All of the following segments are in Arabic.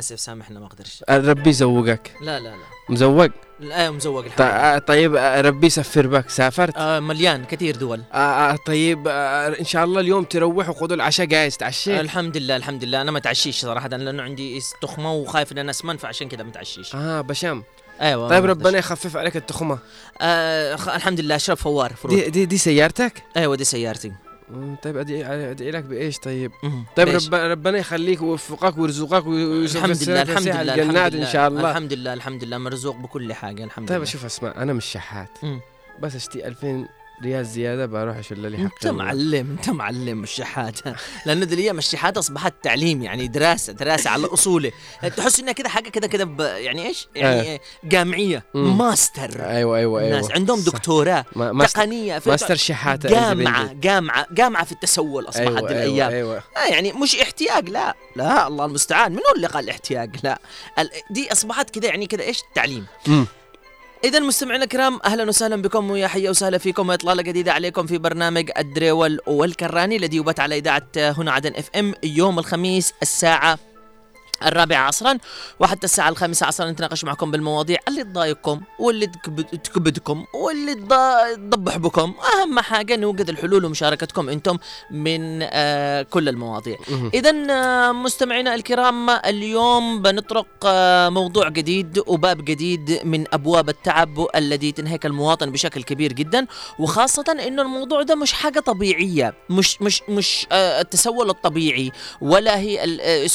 اسف سامحنا ما أقدرش ربي يرزقك. لا لا لا. مرزوق؟ لا مرزوق الحمد لله. آه، طيب آه، ربي يسفر بك. سافرت؟ آه مليان كثير دول. آه آه، طيب آه، إن شاء الله اليوم تروح وخذوا العشاء جاهز. تعشيت الحمد لله الحمد لله. أنا ما تعشيش صراحة لأنه عندي تخمه وخايف إن أنا أسمن فعشان كذا ما تعشيش. آه بشام أيوه طيب ربنا. يخفف عليك التخمة. آه الحمد لله اشرب فوار فروت دي دي, دي سيارتك؟ أيوه دي سيارتي. طيب ادعي أدعي لك بإيش طيب. طيب؟ رب ربنا يخليك ويوفقك ويرزقك ويوفقك الحمد لله الحمد لله الجنات إن شاء الله الحمد لله الحمد لله مرزوق بكل حاجة الحمد طيب لله شوف اسمع أنا مش شحات. بس اشتي 2000 ريال زيادة بروح أشيل لي حق أنت معلم أنت معلم الشحاته لأنه دي اليوم الشحاته أصبحت تعليم يعني دراسة دراسة على اصوله تحس إنها كده حاجة كده ب- يعني إيش؟ يعني جامعية مم. ماستر. أيوه أيوه أيوه. الناس عندهم. دكتوراه تقنية في ماستر شحاته جامعة جامعة جامعة في التسول أصبحت هذه أيوه الأيام. أيوه. آه يعني مش احتياج لا لا الله المستعان. من هو اللي قال احتياج؟ لا. دي أصبحت كده يعني كده إيش؟ تعليم. مم. إذا مستمعينا الكرام أهلا وسهلا بكم ويا حيا وسهلا فيكم. وإطلالة جديدة عليكم في برنامج الدريول والكراني الذي يبث على إذاعة هنا عدن إف إم يوم الخميس الساعة الرابعة عصرا وحتى الساعة الخامسة عصرا نتناقش معكم بالمواضيع اللي تضايقكم واللي تكبد- تكبدكم واللي تضبح بكم أهم حاجة نوجد الحلول ومشاركتكم أنتم من آه كل المواضيع. إذا مستمعينا الكرام اليوم بنطرق آه، موضوع جديد وباب جديد من أبواب التعب الذي تنهك المواطن بشكل كبير جدا وخاصة إنه الموضوع ده مش حاجة طبيعية مش مش مش آه، التسول الطبيعي ولا هي ال- آه،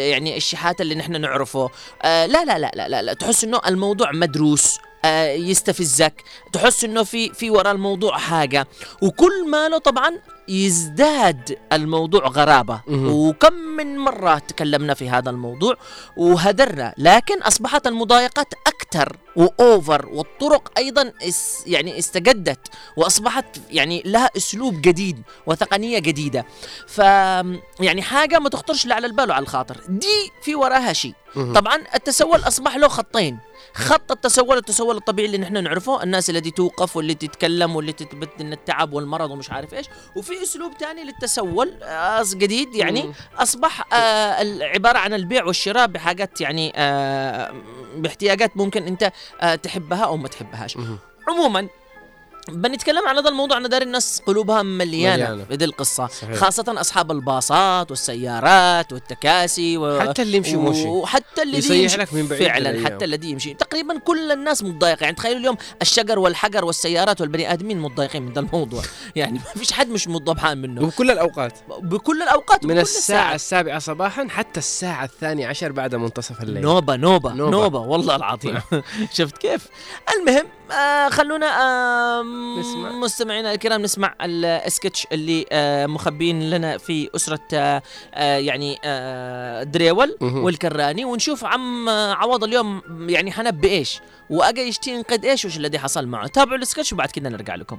يعني الشحاتة اللي نحن نعرفه آه، لا لا لا لا لا, لا. تحس إنه الموضوع مدروس يستفزك. تحس إنه في في وراء الموضوع حاجة. وكل ما له طبعا يزداد الموضوع غرابة. وكم من مرة تكلمنا في هذا الموضوع وهدرنا. لكن أصبحت المضايقات أكثر وأوفر والطرق أيضا إس يعني استجدت. وأصبحت يعني لها أسلوب جديد وتقنية جديدة. ف يعني حاجة ما تخطرش لا على البال وعلى الخاطر. دي في وراها شيء. طبعا التسول أصبح له خطين خط التسول التسول الطبيعي اللي نحن نعرفه الناس التي توقف واللي تتكلم واللي تثبت إن التعب والمرض ومش عارف إيش وفي أسلوب ثاني للتسول جديد يعني. أصبح آه عبارة عن البيع والشراء بحاجات يعني آه باحتياجات ممكن أنت آه تحبها أو ما تحبهاش. عموما بنتكلم عن هذا الموضوع أنا داري الناس قلوبها مليانة, مليانة. في دي القصة صحيح. خاصة أصحاب الباصات والسيارات والتكاسي و... حتى اللي يمشي مشي وحتى الذي يصيح يمشي لك من بعيد فعلا الأيام. حتى الذي يمشي. تقريبا كل الناس متضايقة. يعني تخيلوا اليوم الشجر والحجر والسيارات والبني آدمين متضايقين من ذا الموضوع. يعني ما فيش حد مش متضبحان منه. وبكل الأوقات. بكل الأوقات من وبكل الساعة الساعة صباحا حتى الساعة الثانية عشر بعد منتصف الليل. نوبة نوبة نوبة. نوبة, والله العظيم. شفت كيف؟ المهم آه خلونا آه نسمع. مستمعينا الكرام نسمع السكتش اللي آه مخبين لنا في أسرة آه يعني آه دريول. والكراني ونشوف عم عوض اليوم يعني حنبي إيش وأجا يشتي ينقد إيش وش الذي حصل معه تابعوا السكتش وبعد كده نرجع لكم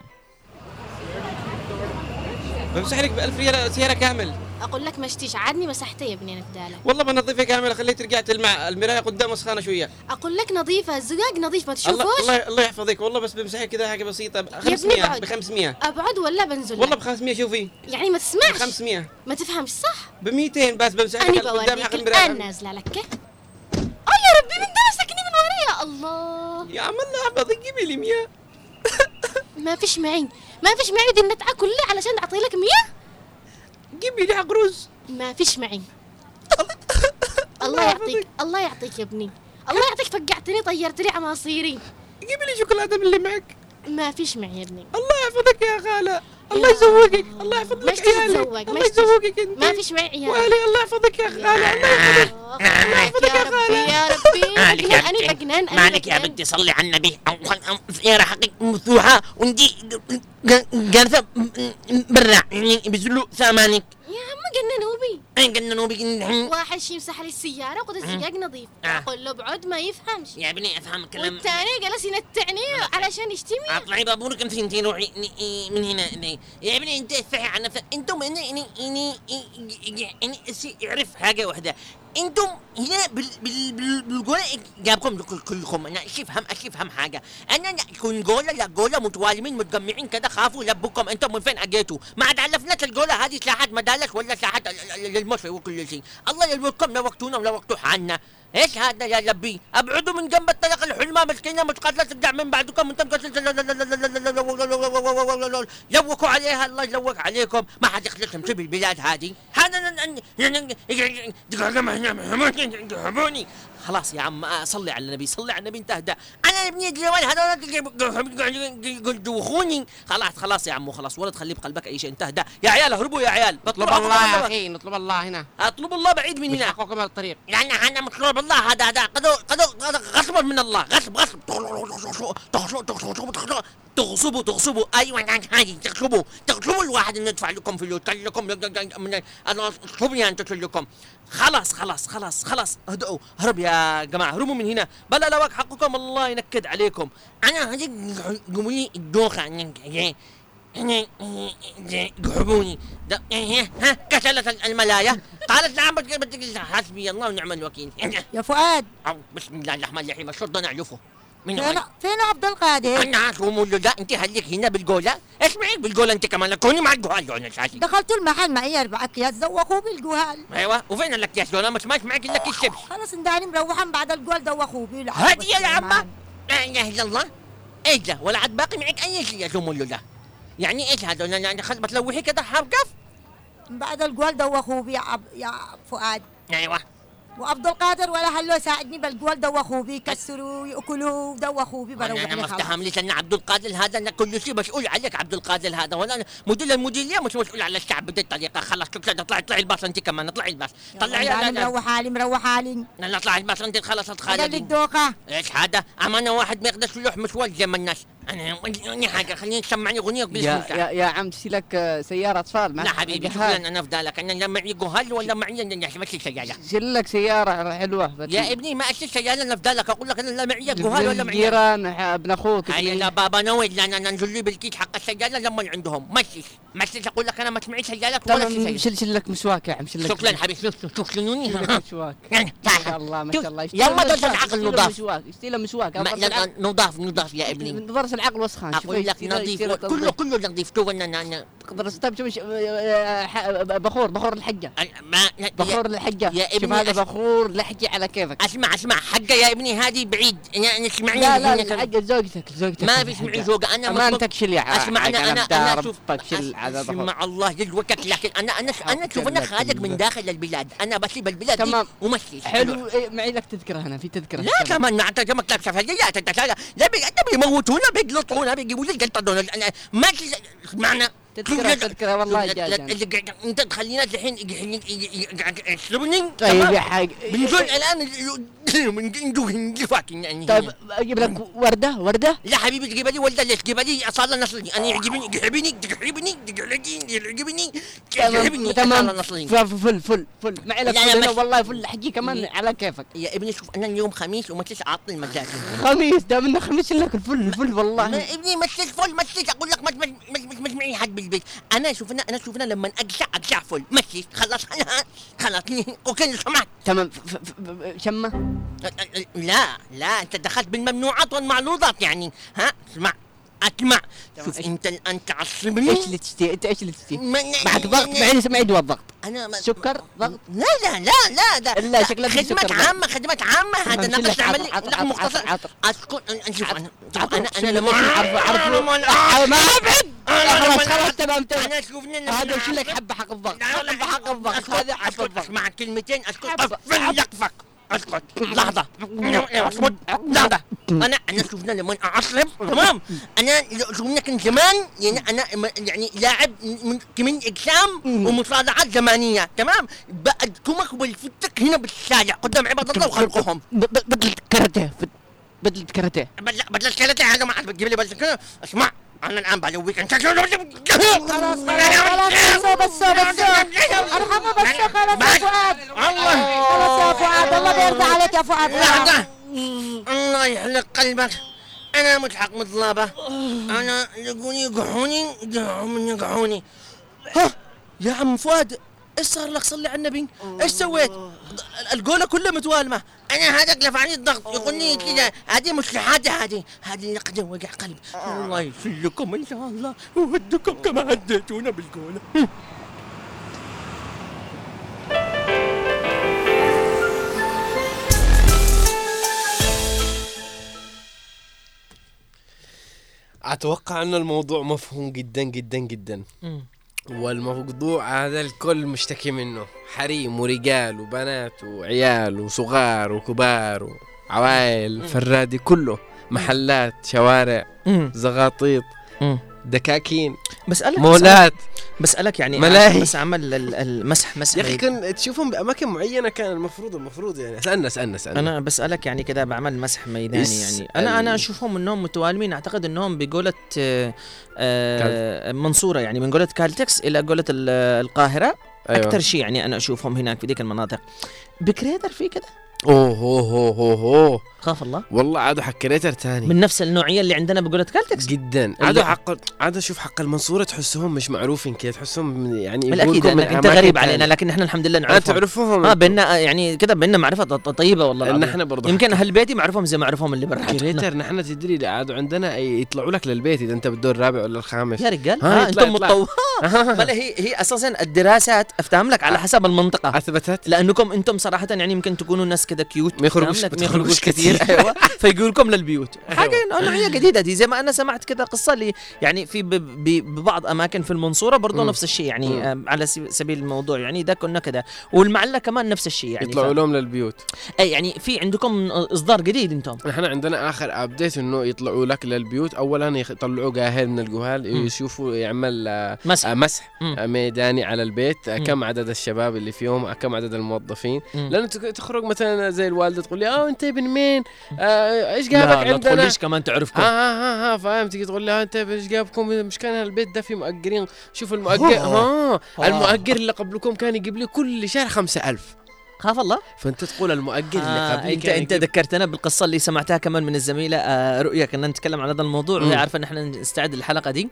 بمسح لك ب 1000 ريال سيارة كامل أقول لك مشتيش عادني مسحتها يا ابني أنا بدالك والله بنظفها كاملة خليت رجعت الماء المراية قدام سخانه شوية. أقول لك نظيفة الزقاق نظيف ما الله تشوفوش؟ الله الله يحفظك. والله بس بمسحها كذا حاجة بسيطة. ب 500 ابعد. ب 500 أبعد ولا بنزل؟ والله؟ ب 500 شوفي. يعني ما ب تسمعش 500 ما تفهمش صح؟ ب 200 بس بمسح أنا لك قدام حق المراية. نازلة لك آه يا ربي من ده مسكني من ورايا. الله. يا عم الله يحفظك. جيبي لي 100 ما فيش معي. ما فيش معي دي النتعة كلها علشان أعطي لك 100 جيبي لي حق رز. ما فيش معي. الله يعطيك الله يعطيك يا ابني. الله يعطيك فقعتني طيرتني عماصيري جيبي لي شوكولاتة من اللي معك. ما فيش معي يا ابني. الله يحفظك يا خالة. الله يزوقك الله يحفظ لك عيالك الله مش يزوقك أنت. ما فيش معي عيال وهلي الله يحفظك يا خاله الله يحفظك. الله يحفظك يا ربي يا ربي. مالك يا فقنان أنا أنا مالك يا. بنتي؟ صلي على النبي. سيارة حقك مفتوحة وانتي جالسة برا. يعني بيزلوا ثمانك. يا عم جننوا بي اي قلنا بي واحد شي يمسح لي السيارة وقد الزجاج نظيف آه. أقول له بعد ما يفهمش يا ابني افهم الكلام والثاني جلس ينتعني علشان يشتمي اطلعي بابورك انت انت روحي من هنا يا ابني انت افعي عن نفسك أنتم اني اني اني اني يعرف حاجة واحدة أنتم هنا بال بال بال بالجولة جابكم كل- كلكم. أنا إيش افهم إيش افهم حاجة. أنا كون جولة لا جولة متوالمين متجمعين كده خافوا لبكم أنتم من فين أجيتوا؟ ما تعلفناش الجولة هذه سلاحات مدالس ولا سلاحات للمصري وكل شيء. الله يلوكم لو وقتونا حالنا. إيش هذا يا لبي ابعدوا من جنب الطريق الحلمه مسكينه متقاتله ترجع من بعدكم أنتم لوكوا عليها الله يلوك عليكم ما حد يخلصهم في البلاد هذه هذا خلاص يا عم آه، صلي على النبي صلي على النبي انت اهدى أنا ابني الجوال هذول دوخوني خلاص خلاص يا عمو خلاص ولا تخليه بقلبك أي شيء انت اهدى يا عيال اهربوا يا عيال. نطلب الله يا أخي نطلب الله هنا. أطلب الله بعيد من هنا. حقكم على الطريق. لأن أنا مطلوب الله هذا هذا قدو قدو غصبا من الله غصب غصب. تغصبوا تغصبوا. أيوه هذه تغصبوا. تغصبوا الواحد إنه يدفع لكم فلوس قال لكم. من أنا اطلبني ان تدفع لكم. خلاص خلاص خلاص خلاص. اهدؤوا هرب يا جماعة. هربوا من هنا. بلا لا واقع حقكم الله ينكد عليكم. أنا هذه قولي الدوخه هنا يقحبوني ها كسلت الملايا. قالت نعم حسبي الله ونعم الوكيل. يا فؤاد. بسم الله الرحمن الرحيم. الشرطه نعلفه فين فين عبد القادر؟ أنا شو لا أنت خليك هنا بالجولة؟ اسمعي بالجولة أنت كمان؟ كوني مع الجوال أنا اساسي دخلت المحل معي أربع أكياس ذوقوه بالجوال أيوه وفين الأكياس دول؟ ما سمعت معك إلا شيبس. خلاص انداني مروحا بعد الجوال ذوقوه بيه هادي يا عمة. لا إله إلا الله. إيش ده ولا عاد باقي معك أي شيء يا شو لا يعني إيش هذول أنا خل بتلوحي كده حرقف بعد الجوال ذوقوه بيه يا, عب... يا فؤاد. أيوه. وعبد القادر ولا هلو ساعدني بالجوال ذوقوه بيه كسروا ياكلوا بيه أنا بروح أنا ما افتهمليش ان عبد القادر هذا أنا كل شيء مسؤول عليك عبد القادر هذا ولا أنا مدير المديريه مش مسؤول على الشعب بهذه الطريقة. خلاص كده اطلعي اطلعي الباص أنت كمان اطلعي الباص. طلعي لا مروح حالي مروح حالي لا اطلعي الباص أنت خلاص قال لي اتخالدين الدوقه إيش هذا؟ أمانة واحد ما يقدرش يلوح مشوال زي ما الناس أنا أنا حاجة خليني تسمعني أغنية باسم يا يا, يا عم تشي لك آه، سيارة أطفال لا حبيبي. لنا أنا في ذلك أنا لا معي جهال ولا معي ماشي سيارة. شيل لك سيارة حلوة يا ابني ما اشيل سيارة أنا في ذلك أقول لك أنا لا معي جهال ولا معي. جيران ابن أخوك هيا لا بابا نويل أنا ننزل لي بالكيس حق السيارة لما عندهم. مشيش مشيش أقول لك أنا ما سمعت سيارات ولا شيء. شيل شيل لك مسواك يا عم شيل لك شكرا حبيبي لك مسواك. ما شاء الله ما شاء الله. يلا العقل يشتري نضاف. مسواك يشتري مسواك. ما- نضاف نضاف يا ابني. درس العقل وسخان أقول لك نظيف كله كله نظيف تو أنا درس طيب شوف آه، بخور بخور الحجة ما بخور الحجة يا شوف ابني هذا بخور لحجة على كيفك اسمع اسمع حقه يا ابني هذه بعيد أنا اسمعني لا لا. الحجة زوجتك زوجتك ما في اسمعي زوج أنا امانتك شيل يا ع- اسمع أنا أنا أنا شوف اسمع الله يلوكك لكن أنا أنا أنا شوف أنا خارج من. داخل البلاد أنا بسيب البلاد تمام. ومشي حلو إيه، معي لك تذكرة هنا في تذكرة لا كمان نعطيك لك انت لا لا لا بيموتونا بيقلطونا بيجيبوا لي أنا ما اسمعنا تذكرة تذكرة والله. اللي قاعد- انت تخلينا الحين يشربني؟ طيب يا حاج بنزول الآن فاكين يعني. طيب أجيب لك وردة؟ وردة؟ لا حبيبي تجيب لي ولد ليش تجيب لي؟ اصاله نصلي. أنا يعجبني يعجبني يعجبني يعجبني يعجبني. تمام فل فل فل. معي لك فل والله فل. حجي كمان على كيفك. يا ابني شوف أنا اليوم خميس وما تنسى أعطني المزاج. خميس؟ دام إنه خميس لك الفل الفل والله. ابني مسك فل مسك أقول لك مش معي حد أنا شوف أنا أنا شوف أنا لما اقشع أقشع فل مسك خلاص. أنا خلاص. أوكي سمعت. تمام. شمه لا لا. أنت دخلت بالممنوعات والمعلوضات يعني. ها؟ اسمع. أسمع. شوف انت الان تعصبني إيش اللي تشتي أنت إيش اللي تشتي معك ضغط. معي معي دواء ضغط أنا ما سكر؟ ضغط؟ لا لا لا لا ده لا، شكلك في خدمات. عامة خدمات عامة. هذا شلك عملي لا مختصر. عطر،. اسكت أنا- شوف أنا أنا أنا لما لما- آه، ما ابعد خلاص خلاص تمام تمام. أنا شوفني هذا وش لك حبة حق الضغط؟ لا، لا، حبة حق الضغط. هذا حق الضغط. اسمع كلمتين اسكت قفل حب. اسكت لحظة. اصمت لحظة. أنا أنا شوفنا لما أعصب. تمام. أنا شوفنا كان زمان يعني أنا م- يعني لاعب من كمين اجسام ومصارعات زمانية. تمام. بأدكمك والفتك هنا بالشارع قدام عباد الله وخلقهم. بدلت كاراتيه بد- بدلت كاراتيه. بدل بدل كلتي هذا ما حد بتجيب لي بدل كده اسمع. أنا الآن بلويك انت خلاص خلاص خلاص بس بس أرحمه بس خلاص يا فؤاد. الله. خلاص يا فؤاد الله بيرضى عليك يا فؤاد. لحظة الله يحلق قلبك. أنا متحق مطلبة أنا يقولون يقحوني يقحون يقحوني ها يا عم فؤاد إيش صار لك؟ صلي على النبي. إيش سويت؟ القولة كلها متوالمة. أنا هذاك لفعني الضغط. يقول لي كذا هذه مش حاجة هذه. هذه نقدة وقع قلب. الله يسلكم إن شاء الله. وودكم كما هديتونا بالقولة. أتوقع أن الموضوع مفهوم جدا جدا جدا. والموضوع هذا الكل مشتكي منه حريم ورجال وبنات وعيال وصغار وكبار وعوائل فرادي كله محلات شوارع. زغاطيط. دكاكين. بسألك مولات. بسألك يعني ملاهي. بس عمل ال- المسح مسح يا أخي كان تشوفهم بأماكن معينة كان المفروض المفروض يعني. سالنا سالنا سالنا أنا بسألك يعني كذا بعمل مسح ميداني يعني. أنا أنا أشوفهم إنهم متوالمين. أعتقد إنهم بقولة آه، آه، منصورة يعني. من جولة كالتكس إلى جولة ال- القاهرة. أيوة. أكثر شيء يعني أنا أشوفهم هناك في ذيك المناطق. بكريتر في كذا أوه اوه اوه اوه اوه خاف الله؟ والله عادوا حق كريتر تاني. من نفس النوعية اللي عندنا بجولة كالتكس؟ جدا. عادوا حق عادوا شوف حق المنصورة تحسهم مش معروفين كده تحسهم يعني يقولكم من أنت غريب تانية. علينا لكن إحنا الحمد لله أنا نعرفهم. تعرفوهم. آه بينا يعني كذا بينا معرفة ط- طيبة والله إن. إحنا برضه يمكن أهل بيتي معرفهم زي ما اعرفهم اللي برا. كريتر نحن تدري عادوا عندنا يطلعوا لك للبيت إذا أنت بالدور الرابع ولا الخامس. يا رجال؟ ها، يطلع- أنتم يطلع. متطو بلا هي هي أساسا الدراسات أفتهم لك على حسب المنطقة. أثبتت. لأنكم أنتم صراحة يعني يمكن تكونوا ناس كذا cute ما يخرجوش- كثير. أيوه فيقولكم للبيوت حاجة نوعية جديدة دي زي ما أنا سمعت كذا قصة لي يعني في ببعض أماكن في المنصورة برضه. نفس الشيء يعني. آم، على سب- سبيل الموضوع يعني ده كنا كذا والمعله كمان نفس الشيء يعني يطلعوا. لهم للبيوت أي يعني في عندكم إصدار جديد أنتم نحن عندنا آخر update إنه يطلعوا لك للبيوت اولا يطلعوا قاهل من الجهال. يشوفوا يعمل آه، مسح آه، مسح. آه، ميداني على البيت آه،. كم عدد الشباب اللي فيهم آه، كم عدد الموظفين. لأنه تخرج مثلا زي الوالدة تقول لي آه أنت ابن مين؟ آه، إيش لا جابك لا عندنا؟ تقوليش كمان تعرفكم. ها ها ها ها فاهم؟ تيجي تقول لها أنت إيش جابكم؟ مش كان البيت ده في مؤجرين. شوف المؤجر. ها المؤجر اللي قبلكم كان يجيب لي كل شهر خمسة ألف. خاف الله؟ فأنت تقول المؤجر اللي آه قبلي انت أنت ذكرتنا بالقصة اللي سمعتها كمان من الزميلة آه رؤيا كنا نتكلم عن هذا الموضوع وهي. عارفة إن إحنا نستعد للحلقة دي.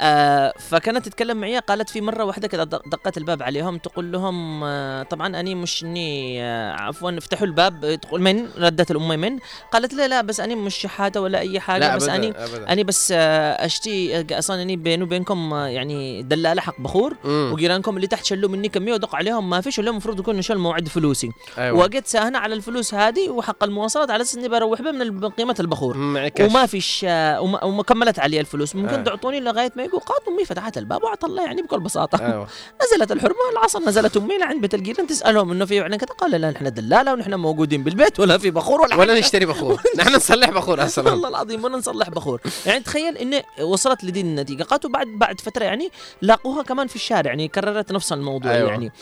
آه فكانت تتكلم معي قالت في مرة واحدة كذا دق- دقت الباب عليهم تقول لهم آه طبعا أني مش إني آه عفوا افتحوا الباب. تقول من؟ ردت الام من؟ قالت لا لا بس أني مش شحاته ولا أي حاجة لا بس اني أني بس آه أشتي آه، أصلا أني بيني وبينكم آه، يعني دلالة حق بخور. وجيرانكم اللي تحت شلوا مني كمية ودق عليهم ما فيش ولا المفروض يكون شل موعد فلوسي أيوة. وقت ساهنا على الفلوس هذه وحق المواصلات على أساس إني بروح بها من قيمة البخور كاش. وما فيش وما, وما كملت علي الفلوس ممكن آه. تعطوني لغاية ما يقول قالت أمي فتحت الباب وعطى الله يعني بكل بساطة أيوه نزلت الحرمة العصر نزلت أمي لعند بيت الجيران تسألهم إنه في فعلا كذا قال لا نحن دلالة ونحن موجودين بالبيت ولا في بخور ولا ولا. نشتري بخور نحن نصلح بخور أصلا والله العظيم ولا نصلح بخور يعني تخيل انه وصلت لدي النتيجة قالت بعد بعد فترة يعني لاقوها كمان في الشارع يعني كررت نفس الموضوع أيوة. أيوة. يعني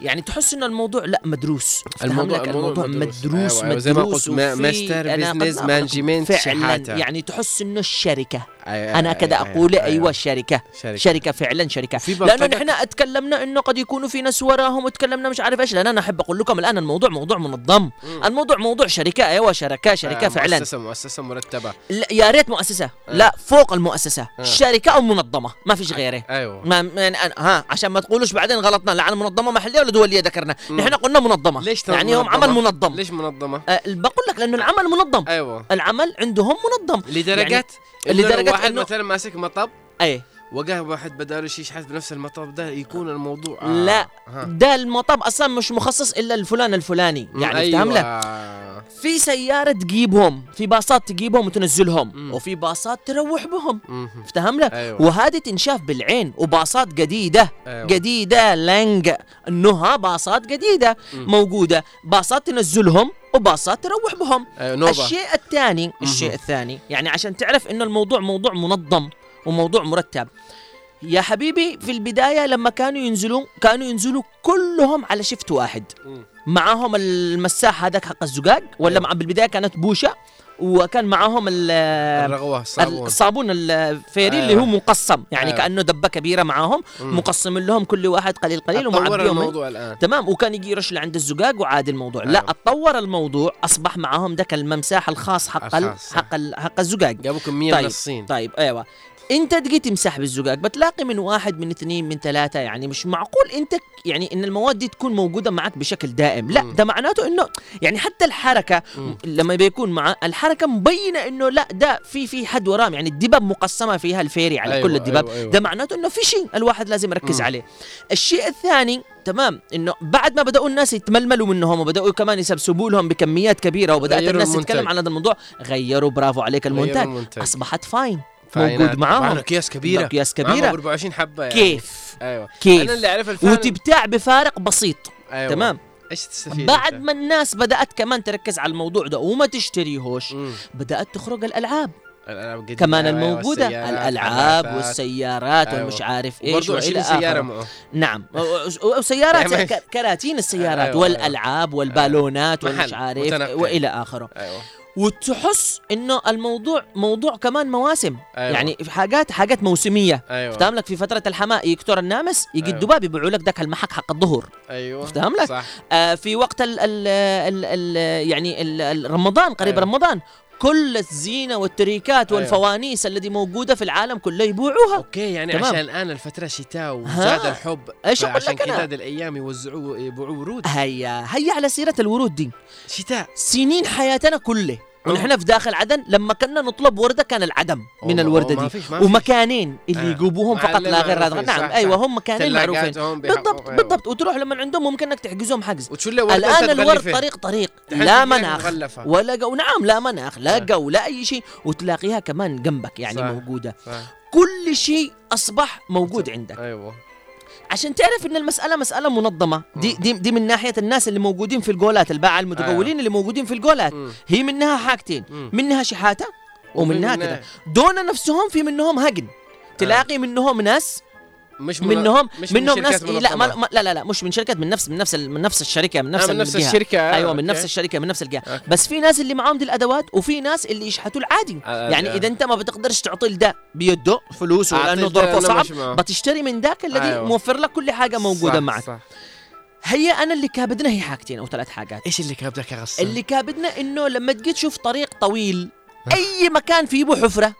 يعني تحس ان الموضوع لا مدروس. الموضوع- لك الموضوع الموضوع مدروس. مدروس أيوة، أيوة، زي ما مدروس قلت، ماستر لكم management فعلا. يعني تحس إنه الشركة. أيوة، أنا كذا أيوة، أقول أيوة. أيوه شركة. شركة. فعلا شركة. لأنه. نحن اتكلمنا إنه قد يكونوا في ناس وراهم وتكلمنا مش عارف إيش. لأن أنا أحب أقول لكم الآن الموضوع موضوع منظم. الموضوع موضوع شركة أيوه شركة شركة آه، فعلا. مؤسسة مؤسسة مرتبة. لا يا ريت مؤسسة. لا فوق المؤسسة. آه. شركة أو منظمة ما فيش غيره. أيوه. ما يعني أنا ها عشان ما تقولوش بعدين غلطنا. لا عن منظمة محلية ولا دوليه ذكرنا. نحن قلنا منظمة. ليش يعني هم عمل منظم. ليش منظمة؟ أه بقول لك لأنه العمل منظم. أيوه. العمل عندهم منظم. يعني إنه لو لدرجة واحد إنه- مثلا ماسك مطب؟ اي وجاه واحد شيء يشحت بنفس المطب ده يكون الموضوع آه. لا ها. ده المطب أصلا مش مخصص إلا الفلان الفلاني يعني أيوة. افتهم لك في سيارة تجيبهم في باصات تجيبهم وتنزلهم مم. وفي باصات تروح بهم. افتهم لك أيوة. وهذه تنشاف بالعين وباصات جديدة أيوة. جديدة لانج إنها باصات جديدة مم. موجودة باصات تنزلهم وباصات تروح بهم أيوة الشيء الثاني الشيء الثاني يعني عشان تعرف إنه الموضوع موضوع منظم وموضوع مرتب يا حبيبي في البداية لما كانوا ينزلون كانوا ينزلوا كلهم على شفت واحد. معاهم المساح هذاك حق الزقاق ولا أيوة. مع بالبداية كانت بوشة وكان معاهم ال- الرغوة الصابون الصابون الفيري اللي أيوة. هو مقسم يعني أيوة. كأنه دبة كبيرة معاهم. مقسم لهم كل واحد قليل قليل ومعبيهم الموضوع الآن تمام وكان يجي يرش لعند الزقاق وعادي الموضوع لا أيوة. اتطور الموضوع أصبح معاهم ذاك الممساح الخاص حق ال. حق ال حق الزقاق جابوكم 100 طيب من الصين طيب أيوه انت تجي تمسح بالزقاق بتلاقي من واحد من اثنين من ثلاثة يعني مش معقول انت يعني إن المواد دي تكون موجودة معك بشكل دائم لا. ده معناته إنه يعني حتى الحركة مم. لما بيكون مع الحركة مبينة إنه لا ده في في حد وراه يعني الدباب مقسمة فيها الفيري على أيوة، كل الدباب أيوة، أيوة. ده معناته إنه في شيء الواحد لازم يركز مم. عليه الشيء الثاني تمام إنه بعد ما بدأوا الناس يتململوا منهم وبدأوا كمان يسبسبوا لهم بكميات كبيرة وبدأت الناس المنتج. تتكلم عن هذا الموضوع غيروا برافو عليك المنتج. أصبحت فاين. موجود معاهم. معاهم أكياس كبيرة. أكياس كبيرة. 24 حبة يعني. كيف؟ أيوه. كيف؟ أنا اللي اعرف الفن وتبتاع بفارق بسيط. أيوة. تمام؟ إيش تستفيد بعد؟ ما الناس بدأت كمان تركز على الموضوع ده وما تشتريهوش مم. بدأت تخرج الألعاب. الألعاب قديمة، كمان أيوة، الموجودة. والسيارات، الألعاب. والسيارات أيوة. والمش عارف إيش وإلى 20 سيارة معه. نعم. وسيارات ك- كراتين السيارات أيوة، والألعاب والبالونات محل والمش عارف. وإلى آخره. أيوه. وتحس إنه الموضوع موضوع كمان مواسم. أيوة. يعني في حاجات حاجات موسمية. أيوه. افتهم لك في فترة الحماء يكتر النامس يجي أيوة. الدباب يبيعوا لك ذاك المحك حق الظهر. أيوه. افتهم لك؟ صح. آه في وقت ال ال ال ال يعني ال رمضان قريب أيوة. رمضان. كل الزينة والتريكات أيوة. والفوانيس التي موجودة في العالم كله يبيعوها okay يعني تمام. عشان الآن الفترة شتاء. وعيد الحب إيش أقول عشان؟ كذا الأيام يوزعوا يبيعوا ورود هيا هيا على سيرة الورود دي شتاء سنين حياتنا كله ونحن في داخل عدن لما كنا نطلب وردة كان العدم من الورده أوه، ما دي فيش- ما فيش. ومكانين اللي آه. يجيبوهم فقط لا غير هذا نعم صح، أيوه. هم مكانين معروفين بالضبط أيوة. بالضبط وتروح لما عندهم ممكن إنك تحجزهم حجز الآن الورد. طريق طريق لا مناخ مغلفة. ولا جو نعم لا مناخ لا. جو لا أي شيء وتلاقيها كمان جنبك يعني. موجودة. كل شيء أصبح موجود عندك أيوه عشان تعرف إن المسألة مسألة منظمة. دي دي دي من ناحية الناس اللي موجودين في الجولات الباعة المتجولين اللي موجودين في الجولات. هي منها حاجتين. منها شحاتة ومنها كذا. دون نفسهم في منهم هقن تلاقي منهم ناس مش من منهم مش من منهم ناس شركات إيه لا ما لا لا لا مش من شركات من نفس من نفس من نفس الشركة من آه، نفس من نفس الجهة. الشركة أيوه من okay. نفس الشركة من نفس الجهة okay. بس في ناس اللي معاهم دي الأدوات وفي ناس اللي يشحتوا العادي آه، يعني آه. إذا أنت ما بتقدرش تعطي لده بيده فلوس لأنه ده ظرفه صعب. بتشتري من ذاك الذي أيوة. موفر لك كل حاجة موجودة صح، معك صح. هي أنا اللي كابدنا هي حاجتين أو ثلاث حاجات إيش اللي كابدك يا غصان اللي كابدنا إنه لما تجي تشوف طريق طويل أي مكان فيه حفرة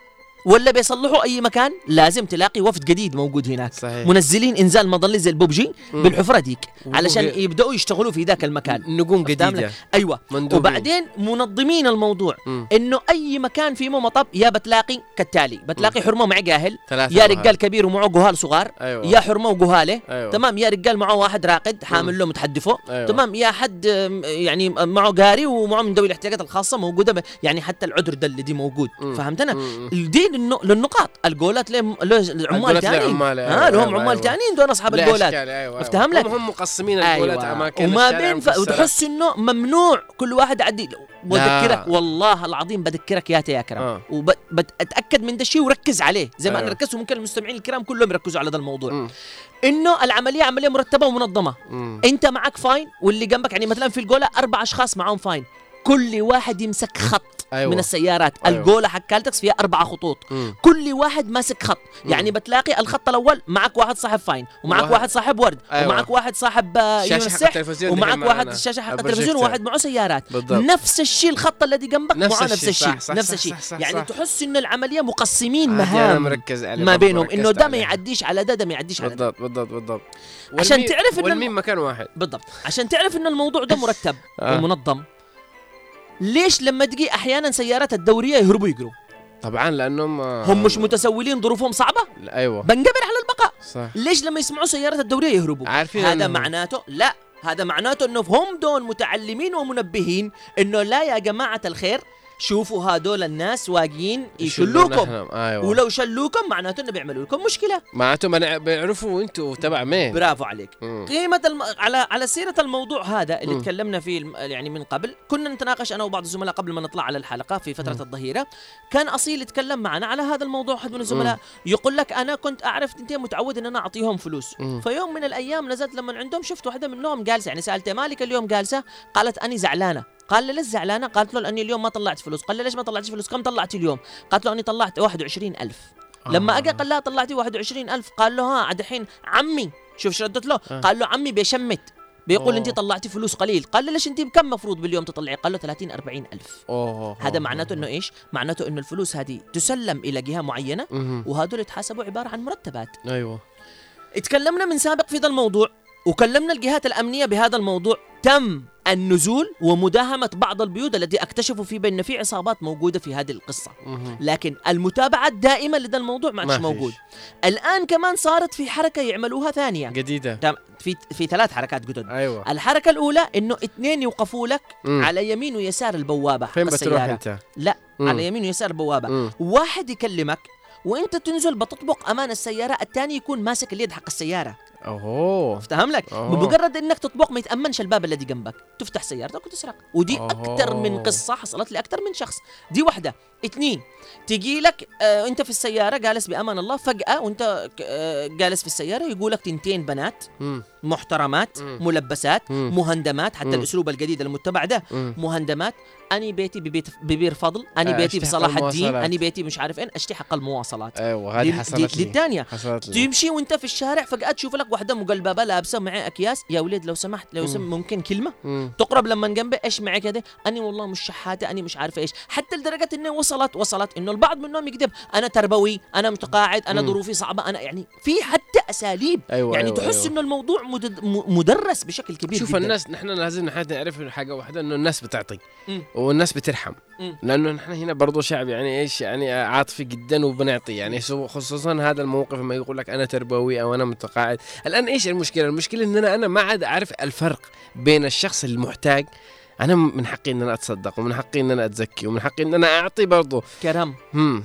ولا بيصلحوا أي مكان لازم تلاقي وفد جديد موجود هناك صحيح. منزلين إنزال مظلي زي البوبجي. بالحفرة ديك علشان يبدأوا يشتغلوا في ذاك المكان نجوم جديدة؟ أيوه مندوبين. وبعدين منظمين الموضوع. إنه أي مكان فيه مطب يا بتلاقي كالتالي بتلاقي حرمة مع جاهل يا. رجال كبير ومعه جهال صغار أيوة. يا حرمة وجهالة أيوة. تمام يا رجال معه واحد راقد حامل له متحدفه أيوة. تمام يا حد يعني معه قاري ومعه من ذوي الاحتياجات الخاصة موجودة يعني حتى العذر ده اللي دي موجود. فهمتنا مم. للنقاط الجولات لهم له عمال الجولات لهم ثانيين ها أيوة، لهم أيوة، عمال أيوة. ثانيين دول أصحاب لا الجولات أيوة، افتهم أيوة. لك؟ هم مقسمين الجولات أيوة. أماكن وما بين. وتحس إنه ممنوع كل واحد يعدي وذكرك والله العظيم بذكرك يا يا كرم آه. وبتاكد من ده الشيء وركز عليه زي ما أيوة. أنا ركزت وممكن المستمعين الكرام كلهم يركزوا على هذا الموضوع. إنه العملية عملية مرتبة ومنظمة. أنت معك Fine واللي جنبك يعني مثلا في الجولة أربع أشخاص معاهم Fine كل واحد يمسك خط أيوة. من السيارات أيوة. الجولة حق كالتكس فيها أربع خطوط مم. كل واحد ماسك خط يعني بتلاقي الخط الأول معك واحد صاحب Fine ومعك واحد- واحد صاحب ورد أيوة. ومعك واحد صاحب آه، يمسح ومعك واحد. الشاشه حق. التلفزيون وواحد معه سيارات بالضبط. نفس الشيء الخط الذي جنبك نفس معه نفس الشيء. نفس الشيء يعني صح. تحس انه العملية مقسمين مهام مركز ما بينهم إنه ده ما. يعديش على ده ده ما يعديش على ده بالضبط بالضبط بالضبط عشان تعرف إن والميم مكان واحد بالضبط عشان تعرف إن الموضوع ده مرتب آه. ومنظم ليش لما تجي أحيانا سيارات الدورية يهربوا يجروا؟ طبعا لأنهم هم مش متسولين ظروفهم صعبة؟ أيوه. بنقبر على البقاء. صح. ليش لما يسمعوا سيارات الدورية يهربوا؟ عارفين هذا أنهم- معناته لا. هذا معناته إنه هم دول متعلمين ومنبهين إنه لا يا جماعة الخير شوفوا هذول الناس واقيين يشلوكم. أيوه. ولو شلوكم معناته إنه بيعملوا لكم مشكلة. معناته ما بيعرفوا أنتوا تبع مين. برافو عليك. مم. قيمة الم... على على سيرة الموضوع هذا اللي مم. تكلمنا فيه الم... يعني من قبل كنا نتناقش أنا وبعض الزملاء قبل ما نطلع على الحلقة في فترة الظهيرة. كان أصيل يتكلم معنا على هذا الموضوع أحد من الزملاء. يقول لك أنا كنت أعرف تنتين متعود إن أنا أعطيهم فلوس. مم. فيوم من الأيام نزلت لما عندهم شفت واحدة منهم جالسة يعني سألتها مالك اليوم جالسة؟ قالت أني زعلانة. قال لي ليش زعلانة قالت له لأني اليوم ما طلعت فلوس. قال لي ليش ما طلعتش فلوس؟ كم طلعتي اليوم. قالت له أني طلعت 21000 لما اجى قال لها طلعتي 21000 قال له ها عاد الحين عمي شوف إيش ردت له. آه. قال له عمي بيشمت بيقول أوه. انت طلعتي فلوس قليل. قال له ليش انت بكم مفروض باليوم تطلعي؟ قال له 30 40 ألف. أوه. هذا معناته إنه إيش؟ معناته إنه الفلوس هذه تسلم إلى جهة معينة. وهذول يتحاسبوا عبارة عن مرتبات. أيوه. اتكلمنا من سابق في ذا الموضوع. وكلمنا الجهات الأمنية بهذا الموضوع تم النزول ومداهمة بعض البيوت التي أكتشفوا في بأن في عصابات موجودة في هذه القصة. لكن المتابعة الدائمة لذا الموضوع ما عادش. موجود الآن كمان صارت في حركة يعملوها ثانية جديدة تم- في في ثلاث حركات جدد أيوه الحركة الأولى إنه اثنين يوقفوا لك مم. على يمين ويسار البوابة فين بتروح. أنت؟ لا مم. على يمين ويسار البوابة مم. واحد يكلمك وأنت تنزل بتطبق أمان السيارة الثاني يكون ماسك اليد حق السيارة اوه أفتهم لك؟ أوه. بمجرد إنك تطبق ما يتأمنش الباب الذي جنبك. تفتح سيارتك وتسرق. ودي أوه. أكثر من قصة حصلت لي أكثر من شخص. دي واحدة. اثنين تجي لك آه انت في السيارة جالس بأمان الله فجأة وانت آه جالس في السيارة يقول لك تنتين بنات مم. محترمات مم. ملبسات مم. مهندمات حتى مم. الأسلوب الجديد المتبع ده مم. مهندمات أني بيتي ببيت ببير فضل أني آه، بيتي بصلاح الدين. أني بيتي مش عارف وين اشتي حق المواصلات أيوه هذه حصلت لي لي تمشي وانت في الشارع فجأة تشوف لك واحدة مقلببة لابسة معي أكياس يا ولد لو سمحت لو سم ممكن كلمة مم. تقرب لما جنبي إيش معك هذا أني والله مش شحاتة أني مش عارفه إيش حتى لدرجة إنه وصلت وصلت إنه البعض منهم يكذب أنا تربوي أنا متقاعد أنا. ظروفي صعبة أنا يعني في حتى أساليب أيوه يعني أيوة تحس أيوة. إنه الموضوع مدرس بشكل كبير شوف جدا. الناس نحن لازم نحن نعرف حاجة واحدة إنه الناس بتعطي. والناس بترحم. لأنه نحن هنا برضو شعب يعني إيش يعني عاطفي جدا وبنعطي يعني خصوصا هذا الموقف لما يقول لك أنا تربوي أو أنا متقاعد الآن إيش المشكلة المشكلة إن أنا أنا ما عاد أعرف الفرق بين الشخص المحتاج أنا من حقي إن أنا أتصدق ومن حقي إن أنا أتزكي ومن حقي إن أنا أعطي برضو. كرم. هم.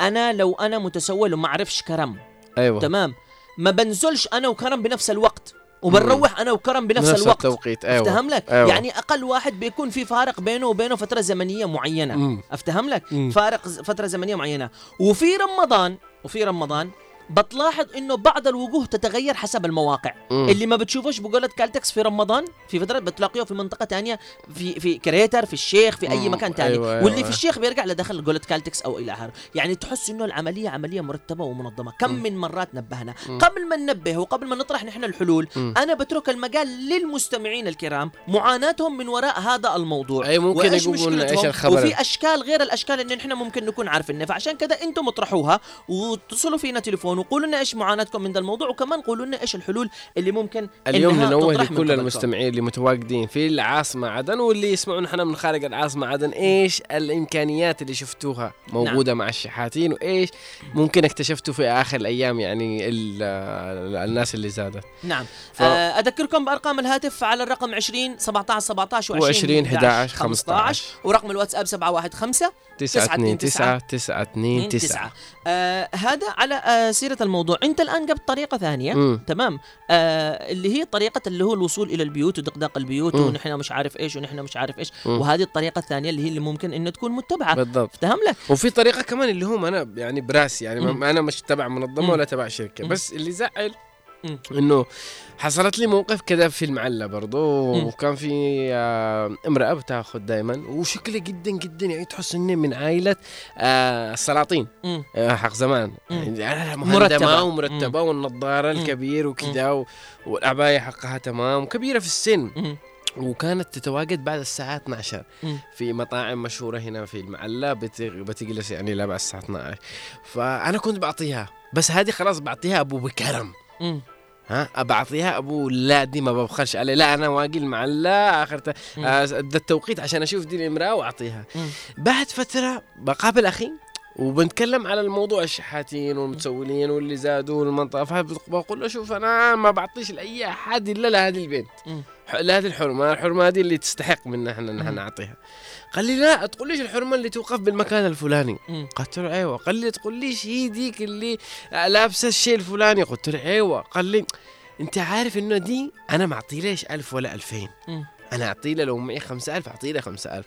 أنا لو أنا متسول وما أعرفش كرم. أيوه. تمام؟ ما بنزلش أنا وكرم بنفس الوقت وبنروح أنا وكرم بنفس, نفس الوقت. التوقيت. أيوه. أفتهم لك؟ أيوة. يعني أقل واحد بيكون في فارق بينه وبينه فترة زمنية معينة. مم. أفتهم لك؟ مم. فارق فترة زمنية معينة. وفي رمضان وفي رمضان بتلاحظ إنه بعض الوجوه تتغير حسب المواقع مم. اللي ما بتشوفوش بجولة كالتكس في رمضان في فترة بتلاقيه في منطقة تانية في في كريتر في الشيخ في أي مم. مكان تاني أيوة، أيوة. واللي في الشيخ بيرجع لدخل جولة كالتكس أو إلى آخره يعني تحس إنه العملية عملية مرتبة ومنظمة كم مم. من مرات نبهنا مم. قبل ما ننبه وقبل ما نطرح نحن الحلول مم. أنا بترك المجال للمستمعين الكرام معاناتهم من وراء هذا الموضوع أي ممكن إيش مشكلتهم، الخبر. وفي أشكال غير الأشكال اللي نحن ممكن نكون عارفينها فعشان كذا أنتم اطرحوها واتصلوا فينا تليفون وقولوا لنا إيش معاناتكم من ذا الموضوع وكمان قولوا لنا إيش الحلول اللي ممكن اليوم ننوه لكل. المستمعين اللي متواجدين في العاصمة عدن واللي يسمعون نحن من خارج العاصمة عدن إيش الإمكانيات اللي شفتوها موجودة مع الشحاتين وإيش ممكن اكتشفتوا في آخر الأيام يعني ال- ال- الناس اللي زادت. نعم. ف- آه، أذكركم بأرقام الهاتف على الرقم 20 17 17 و20 و20 11 15 ورقم الواتساب 715 9 2 9 9 9 2 9 9 آه هذا على آه سيرة الموضوع انت الآن جبت طريقة ثانية مم. تمام آه اللي هي طريقة اللي هو الوصول إلى البيوت ودقداق البيوت مم. ونحن مش عارف إيش ونحن مش عارف إيش مم. وهذه الطريقة الثانية اللي هي اللي ممكن إنه تكون متبعة بالضبط افتهم لك وفي طريقة كمان اللي هم أنا يعني برأسي يعني مم. أنا مش تبع منظمة. ولا تبع شركة مم. بس اللي زعل. إنه حصلت لي موقف كذا في المعلة برضو. وكان في آه، امرأة بتاخذ دائما وشكلها جدا جدا يعني تحس اني من عائلة آه، السلاطين. آه، حق زمان. يعني مرتبة. ومرتبة والنظارة. الكبير وكذا والعباية حقها تمام وكبيرة في السن. وكانت تتواجد بعد الساعة 12 مم. في مطاعم مشهورة هنا في المعلة بت- بتجلس يعني لا بعد الساعة 12 فأنا كنت بعطيها بس هذه خلاص بعطيها أبو بكرم مم. ها بعطيها أبو لا دي ما ببخلش عليه لا أنا واقي المعلة آخر ت- مم. آه، التوقيت عشان أشوف دي الإمرأة وأعطيها. بعد فترة بقابل أخي وبنتكلم على الموضوع الشحاتين والمتسولين واللي زادوا والمنطقة. فبقول له شوف أنا ما بعطيش لأي أحد إلا لهذه البنت. لهذه الحرمة. الحرمة هذه اللي تستحق منا إحنا مم. نعطيها. قال لي لا تقول ليش الحرمة اللي توقف بالمكان الفلاني. قلت له أيوه. قال لي تقول ليش هي ديك اللي لابسة الشيء الفلاني؟ قلت له أيوه. قال لي أنت عارف إنه دي أنا ما أعطي ليش ألف ولا ألفين. أنا أعطي له لو معي خمسة ألف أعطي له خمسة ألف.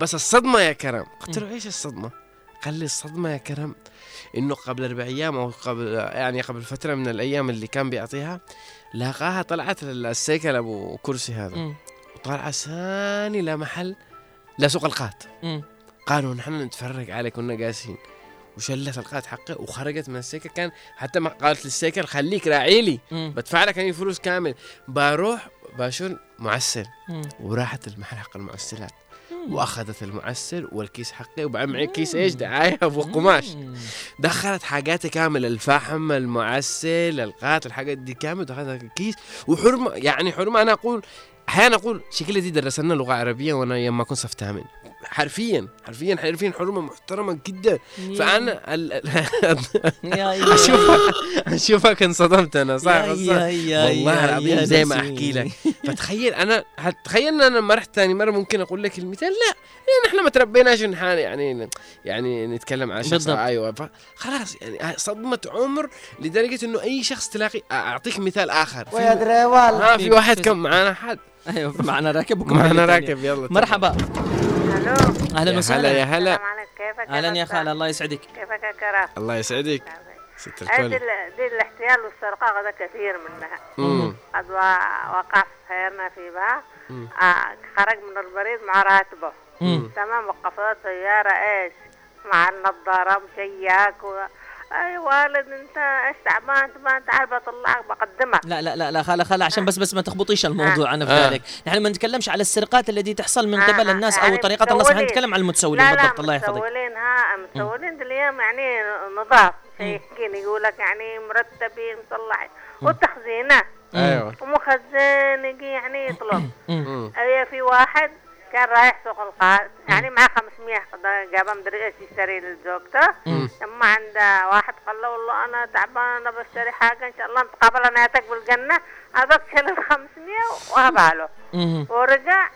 بس الصدمة يا كرم. قلت له إيش الصدمة؟ قال لي الصدمة يا كرم إنه قبل أربع أيام أو قبل يعني قبل فترة من الأيام اللي كان بيعطيها لاقاها طلعت السيكل أبو كرسي هذا مم. وطالعه ثاني لمحل لسوق القات. قالوا نحن نتفرج عليك كنا قاسين وشلت القات حقه وخرجت من السيكل كان حتى ما قالت للسيكل خليك راعي لي. بدفع لك يعني فلوس كامل بروح باشون معسل. وراحت المحل حق المعسلات وأخذت المعسل والكيس حقي وبعدين معي كيس إيش دعاية؟ أبو قماش. دخلت حاجاتي كامل الفحم المعسل القات الحاجات دي كامل دخلتها الكيس وحرمة يعني حرمة أنا أقول أحيانا أقول شكلها دي درسنا لغة عربية وأنا يوم ما كنت صف ثامن. حرفيا حرفيا حرفيا حرمه محترمة جدا. فأنا ال- اشوفها أشوفك انصدمت أنا صح؟ والله العظيم زي ما. أحكي لك. فتخيل أنا تخيل إن أنا لما رحت ثاني مرة ممكن أقول لك المثال؟ لا لأن إحنا ما تربيناش نحن يعني يعني نتكلم عن شخص. أيوه خلاص يعني صدمة عمر لدرجة إنه أي شخص تلاقي أعطيك مثال آخر. في ويا دريوال. ما في واحد كم؟ معانا حد؟ أيوه معنا راكب معنا. راكب يلا مرحبا. أهلا يا هلا وسهلا. يا هلا. أهلا يا؟ خالة الله يسعدك. كيفك يا كرم؟ الله يسعدك. ست هذه الكل. ال- دي الاحتيال والسرقة هذا كثير منها. قد وقع خيرنا في بها. آه خرج من البريد مع راتبه. تمام وقفت سيارة إيش؟ مع النظارة مشياك و... أي والد أنت إيش تعبان تعبان تعال بطلعك بقدمك. لا لا لا لا خالة خالة عشان بس بس ما تخبطيش الموضوع أنا في آه. ذلك. نحن ما نتكلمش على السرقات التي تحصل من آه، قبل الناس أو طريقة الناس متسولين. نتكلم عن المتسولين. لا لا بالضبط الله يحفظك. متسولين ها متسولين. دي الأيام يعني نظاف. شيكين يقول لك يعني مرتبين مصلحين والتخزينه أيوه. ومخزن يجي يعني يطلب. هي في واحد كان رايح سوق القاس يعني معاه 500 قد- جابها مدري إيش يشتري لزوجته لما عند واحد قال له والله أنا تعبان أنا بشتري حاجة إن شاء الله نتقابل أنا ياتك بالجنة. هذاك شال ال 500 وهبها له. ورجع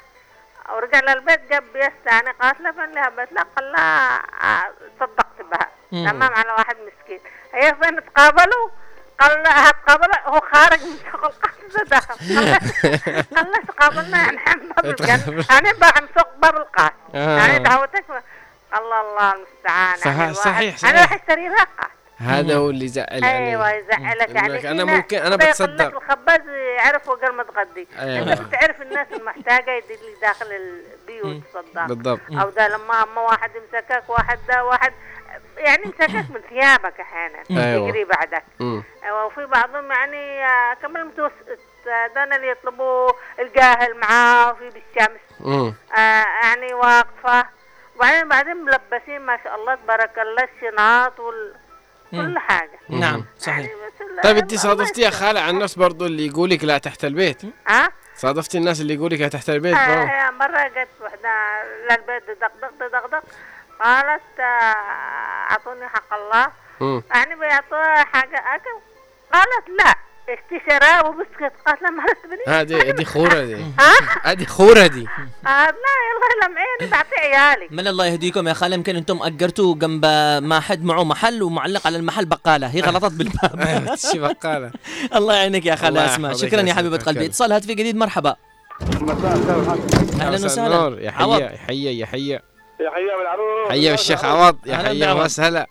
ورجع للبيت جاب بيس ثاني قالت له فين لها بيت لا قال لها آه، صدقت بها. تمام على واحد مسكين. هي فين تقابلوا قال لها هتقابلوا هو خارج من سوق القاس دخل قال لها تقابلنا يعني عن باب الجنة يعني عن سوق باب القاس آه. يعني دعوتك الله الله المستعان صح- يعني الواحد- صحيح- أنا صحيح. راح أشتري قاس هذا هو اللي زعل أيوه يزعلك يعني ناس- ممكن- يقول بتصدق. الخباز يعرف وقال ما تغدي. أيوة. أنت بتعرف الناس المحتاجة يدي اللي داخل البيوت صدق. بالضبط. أو ده لما اما واحد مسكك واحد ده واحد يعني مسكك من ثيابك أحيانا أيوة. يجري بعدك. مم. أيوة، وفي بعضهم يعني آه، كمان المتوسط ده اللي يطلبوا الجاهل معاه في بالشمس مم. آه يعني واقفة. وبعدين بعدين ملبسين ما شاء الله تبارك الله الشناط وال كل حاجة. نعم صحيح. يعني طيب انت صادفتي يا. خالة عن الناس برضو اللي يقولك لا تحت البيت؟ ها؟ صادفتي الناس اللي يقولك لا تحت البيت آه مرة جت وحدة للبيت دقدق دقدق قالت آه، أعطوني حق الله. مم. يعني بيعطوها حاجة أكل؟ قالت لا اشتي شراب وبسكت. قالت لا ما تبني. هذه دي خورة دي. ها؟ هذه خورة دي. قالت لا يلا لم عيني بعطي عيالي. من الله يهديكم يا خالة يمكن أنتم أجرتوا جنب ما حد معه محل ومعلق على المحل بقالة. هي غلطت بالباب. شي بقالة؟ الله يعينك يا خالة أسماء. يحفظك شكرا يا حبيبة قلبي. اتصال هاتفي جديد مرحبا. أهلا وسهلا. يا. حيا يا حيا يا حيا. يا حيا بالعروس. حيا بالشيخ عوض. يا حيا. وسهلا.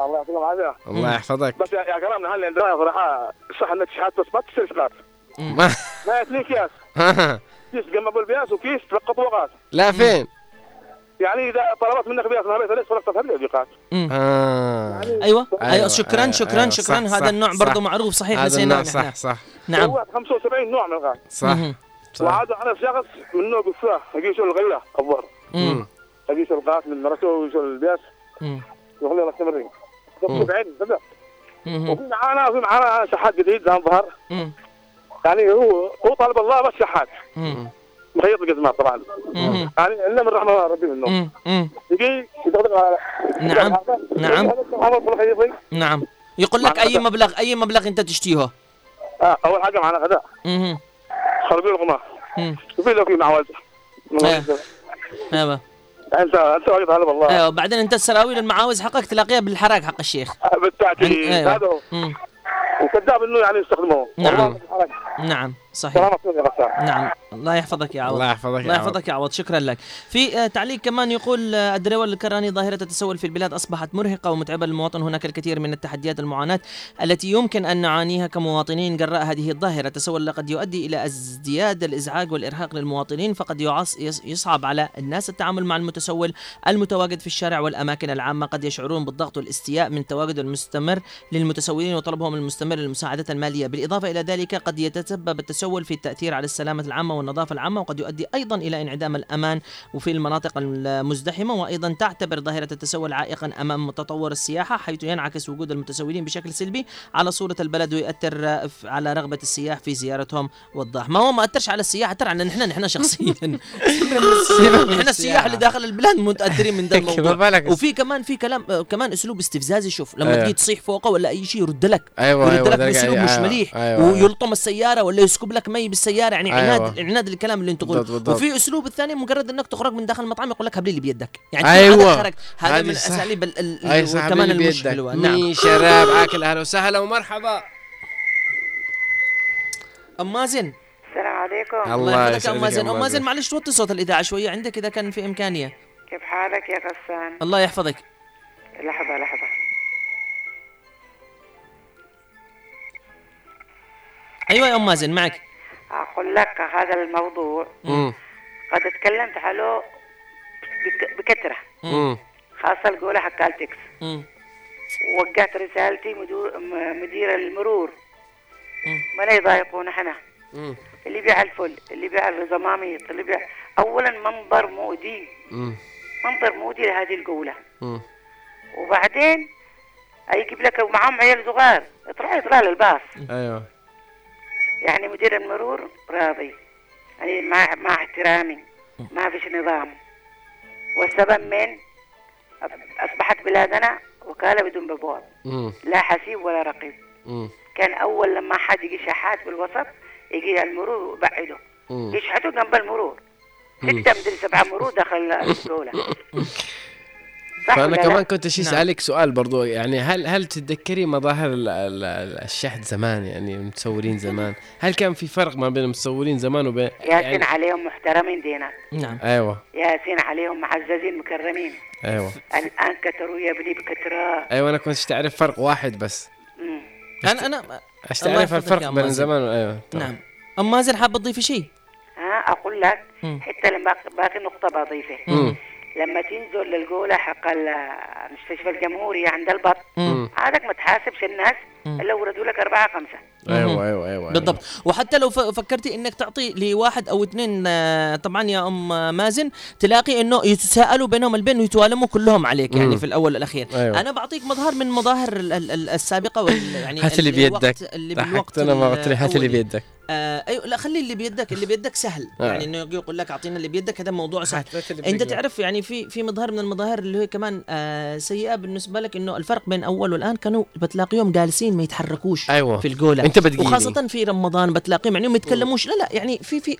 الله يعطيكم العافية. الله يحفظك. بس يا كرامنا هلا عندنا صراحة صح انك شحات بس ما تشتري سكات ما اثنين اكياس كيس جنب ابو البياس وكيس تلقط وقات لا فين؟ يعني إذا طلبت منك بياس ما بيت ليش فرقت هذه الوقات آه. أيوه. أيوة، أيوه شكرا أيوة، شكرا أيوة، شكرا. صح، هذا صح، النوع. برضه معروف صحيح هذا نسيناه صح صح. نعم. هو 75 نوع من الغاز. صح. وعاد أنا شخص من نوع قصه أجي شغل الغله الظهر شغل القاس من مرته وشغل البياس مم. يقول لي مستمرين مم. بعين. وفي معانا في معانا شحات جديد ذا ظهر. يعني هو هو طالب الله بس شحات. مخيط القزمات طبعا. يعني إلا من رحمة ربي منه. يجي يدغدغ على نعم. نعم. نعم يقول لك أي مبلغ أي مبلغ أنت تشتيه آه أول حاجة معنا غداء. خربين الغمام مم. وفي له في معوز إيه. أيوه انت أنت واجد هلا والله. أيوه بعدين أنت السراويل المعاوز حقك تلاقيها بالحراق حق الشيخ. بالتأكيد. أيوة. هذا هو. وكذاب إنه يعني يستخدموه. نعم. نعم صحيح. نعم. الله يحفظك يا عوض. الله يحفظك الله يا عوض. يحفظك يا عوض. شكرا لك. في آه، تعليق كمان يقول آه، الدريول الكراني ظاهرة التسول في البلاد أصبحت مرهقة ومتعبة للمواطن. هناك الكثير من التحديات المعاناة التي يمكن أن نعانيها كمواطنين جراء هذه الظاهرة. التسول قد يؤدي إلى ازدياد الإزعاج والإرهاق للمواطنين فقد يصعب على الناس التعامل مع المتسول المتواجد في الشارع والأماكن العامة. قد يشعرون بالضغط والاستياء من التواجد المستمر للمتسولين وطلبهم المستمر للمساعدة المالية. بالإضافة إلى ذلك قد يتسبب التسول في التأثير على السلامة العامة والنظافة العامة وقد يؤدي أيضا إلى انعدام الأمان وفي المناطق المزدحمة. وأيضا تعتبر ظاهرة التسول عائقا أمام تطور السياحة حيث ينعكس وجود المتسولين بشكل سلبي على صورة البلد ويؤثر آه، على رغبة السياح في زيارتهم والضاح ما هو ما أثرش على السياح اثر على نحن نحن شخصيا. نحن السياح اللي داخل البلاد متأثرين من ما الموضوع. وفي كمان في كلام آه، كمان أسلوب استفزازي شوف لما أيوة. تجي تصيح فوقه ولا أي شيء يرد لك. أيوه يرد أيوه لك ده بأسلوب قاعد- مش أيوة، مليح. أيوة. ويلطم السيارة ولا يسكب لك مي بالسيارة. يعني عناد أيوة. عناد الكلام اللي انت بالضبط. وفي أسلوب الثاني مجرد إنك تخرج من داخل المطعم يقول لك هب لي اللي بيدك. يعني أيوة. هذا هذا من صح. أساليب ال- ال- اي صاحبي كمان اللي المش بيدك. حلوة نعم. شراب آكل أهلا وسهلا ومرحبا. أم مازن؟ السلام عليكم. الله يسعدك أم يا مازن. أم مازن. معلش توطي صوت الإذاعة شوية عندك إذا كان في إمكانية. كيف حالك يا غسان؟ الله يحفظك. لحظة لحظة. أيوه يا أم مازن معك. أقول لك هذا الموضوع مم. قد تكلمت عنه بك- بكثرة. خاصة الجولة حق التكس. ووجهت رسالتي مدير المرور مم. ما يضايقونا إحنا. اللي بيع الفل اللي بيع الزماميط اللي بيع اولا منظر مؤذي. منظر مؤذي لهذه الجولة مم. وبعدين يجيب لك معاهم عيال صغار تروح يطلع للباص أيوه يعني مدير المرور راضي. يعني مع مع احترامي. ما فيش نظام. والسبب من؟ أصبحت بلادنا وكالة بدون بابواب مم. لا حسيب ولا رقيب. كان أول لما حد يجي شحات بالوسط يجي المرور ويبعده. مم. يشحتوا جنب المرور. ستة مدري سبعة مرور داخل الدولة. فأنا كمان لا؟ كنت شي نعم. أسألك سؤال برضو يعني هل هل تتذكري مظاهر ال- ال- ال- الشحت زمان يعني المتصورين زمان هل كان في فرق ما بين المتصورين زمان وبين ياسين يعني عليهم محترمين دينا نعم أيوه ياسين عليهم معززين مكرمين أيوه الآن كتروا يا ابني بكترة أيوه أنا كنت تعرف فرق واحد بس مم. أنا أنا تعرف الفرق بين. زمان أيوه نعم أم مازن حابة تضيفي شيء ها أقول لك مم. حتى لما باقي نقطة بضيفة مم. لما تنزل للجولة حق المستشفى الجمهوري عند البط. عادك ما تحاسبش الناس إلا وردوا لك أربعة خمسة. أيوه أيوه أيوه بالضبط. وحتى لو فكرتي إنك تعطي لواحد أو اثنين آه، طبعا يا أم مازن تلاقي إنه يتساءلوا بينهم البين ويتوالموا كلهم عليك يعني. في الأول والأخير. أيوة. أنا بعطيك مظهر من مظاهر ال- ال- ال- السابقة وال يعني هات اللي الوقت- بيدك. اللي بالوقت أنا ما قلت لي هات اللي. بيدك. آه أيوه لا خلي اللي بيدك اللي بيدك سهل. آه. يعني إنه يجي يقول لك أعطينا اللي بيدك هذا موضوع سهل. أنت. تعرف يعني في في مظهر من المظاهر اللي هي كمان آه سيئة بالنسبة لك إنه الفرق بين أول والآن. كانوا بتلاقيهم جالسين ما يتحركوش أيوة. في الجولة أنت بتجيني. وخاصة في رمضان بتلاقيهم يعني ما يتكلموش لا لا يعني في في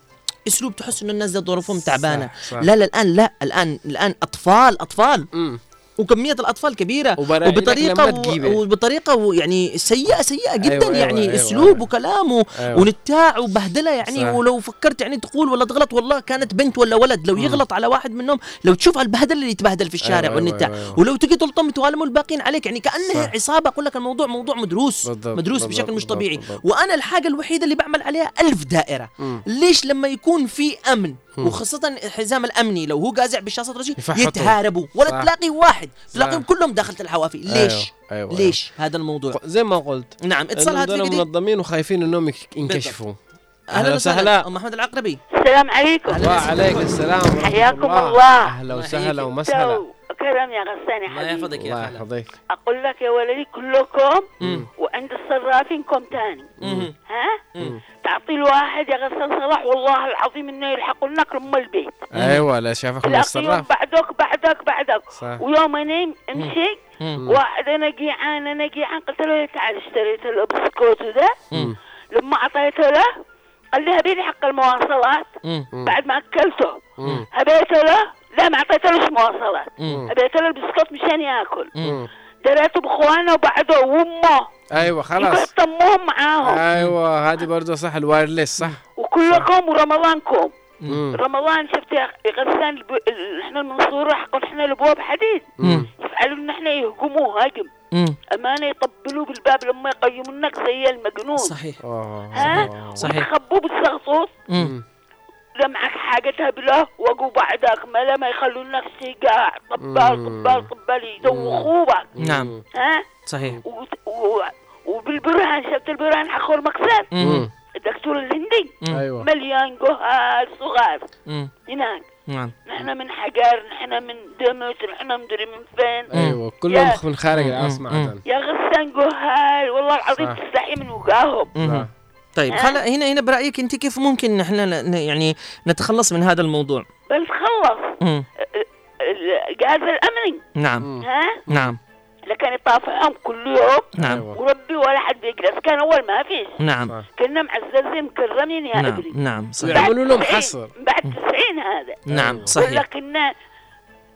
أسلوب تحس إنه الناس ظروفهم تعبانة صح، صح. لا لا الآن لا الآن الآن أطفال أطفال مم. وكمية الأطفال كبيرة وبطريقة. و... وبطريقة. يعني سيئة سيئة جدا أيوة، يعني أيوة، أسلوب أيوة. وكلام. أيوة. ونتاع وبهدلة يعني صح. ولو فكرت يعني تقول ولا تغلط والله كانت بنت ولا ولد لو يغلط على واحد منهم لو تشوف البهدله اللي يتبهدل في الشارع أيوة، والنتاع أيوة، أيوة. ولو تجي تلطم يتوالموا الباقيين عليك يعني كأنها صح. عصابة أقول لك الموضوع موضوع مدروس بالضبط، مدروس بالضبط، بشكل مش طبيعي بالضبط. وأنا الحاجة الوحيدة اللي بعمل عليها ألف دائرة. ليش لما يكون في أمن وخاصة الحزام الأمني لو هو قازع رجل يفحطوا. يتهاربوا ولا صح. تلاقي واحد تلاقيهم. كلهم داخلة الحوافي ليش؟ أيوة، أيوة، ليش هذا الموضوع؟ زي ما قلت نعم اتصال هاتفي منظمين وخايفين إنهم ينكشفوا أهلا وسهلا أم محمد العقربي السلام عليكم وعليك السلام حياكم الله. أهلا وسهلا. ومسهلا كلام يا غسان يا الله حبيبي يحفظك يا الله يحفظك. أقول لك يا ولدي كلكم. وعند الصرافينكم تاني. مم. ها؟ مم. تعطي الواحد يا غسان صلاح والله العظيم إنه يلحقوا لك ام البيت. أيوه لا شافك من الصراف. بعدك بعدك بعدك. صح. ويوم انام امشي. واحد أنا جيعان أنا جيعان. قلت له تعال اشتريت له بسكوت وذا. لما أعطيته له قال لي هبيلي حق المواصلات. مم. بعد ما أكلته. هبيته له لا ما اعطيتلوش مواصلات مم. هبيته له البسكوت مشان ياكل. دريته باخوانه وبعده وأمه أيوه خلاص طموهم معاهم أيوه هذه برضه صح الوايرلس صح وكلكم ورمضانكم مم. رمضان شفت يا غسان إحنا المنصورة حقا إحنا الأبواب حديد. يفعلوا إن إحنا يهجموه هجم. أمانة يطبلوا بالباب لما يقيمونك زي المجنون صحيح. ها صحيح. ويخبوا بالسغطوط مم. لا معك حاجة تهبله وقوا بعدك ما لا ما يخلونك سيقاع طبال. طبال طبال يدوخوك. نعم. ها؟ صحيح. وت- و... وبالبرهان شفت البرهان حق المقصد الدكتور الهندي. أيوه. مليان جهال صغار. هناك. نعم. نحن من حجر نحن من دمشق نحن مدري من فين. أيوه. كلهم يا- من خارج. العاصمة يا غسان جهال. والله العظيم. تستحي من وجاههم مم. طيب خلا هنا هنا برأيك أنت كيف ممكن نحن ن- يعني نتخلص من هذا الموضوع؟ بل خلص مم. الجهاز الامني نعم. ها؟ نعم. لكن يطافحهم كل يوم. نعم. وربي ولا حد بيجلس كان أول ما فيش. نعم. كنا معززين مكرمين يا نعم ادري نعم صحيح. ويعملوا لهم حصر. بعد 90 هذا. نعم صحيح. لكن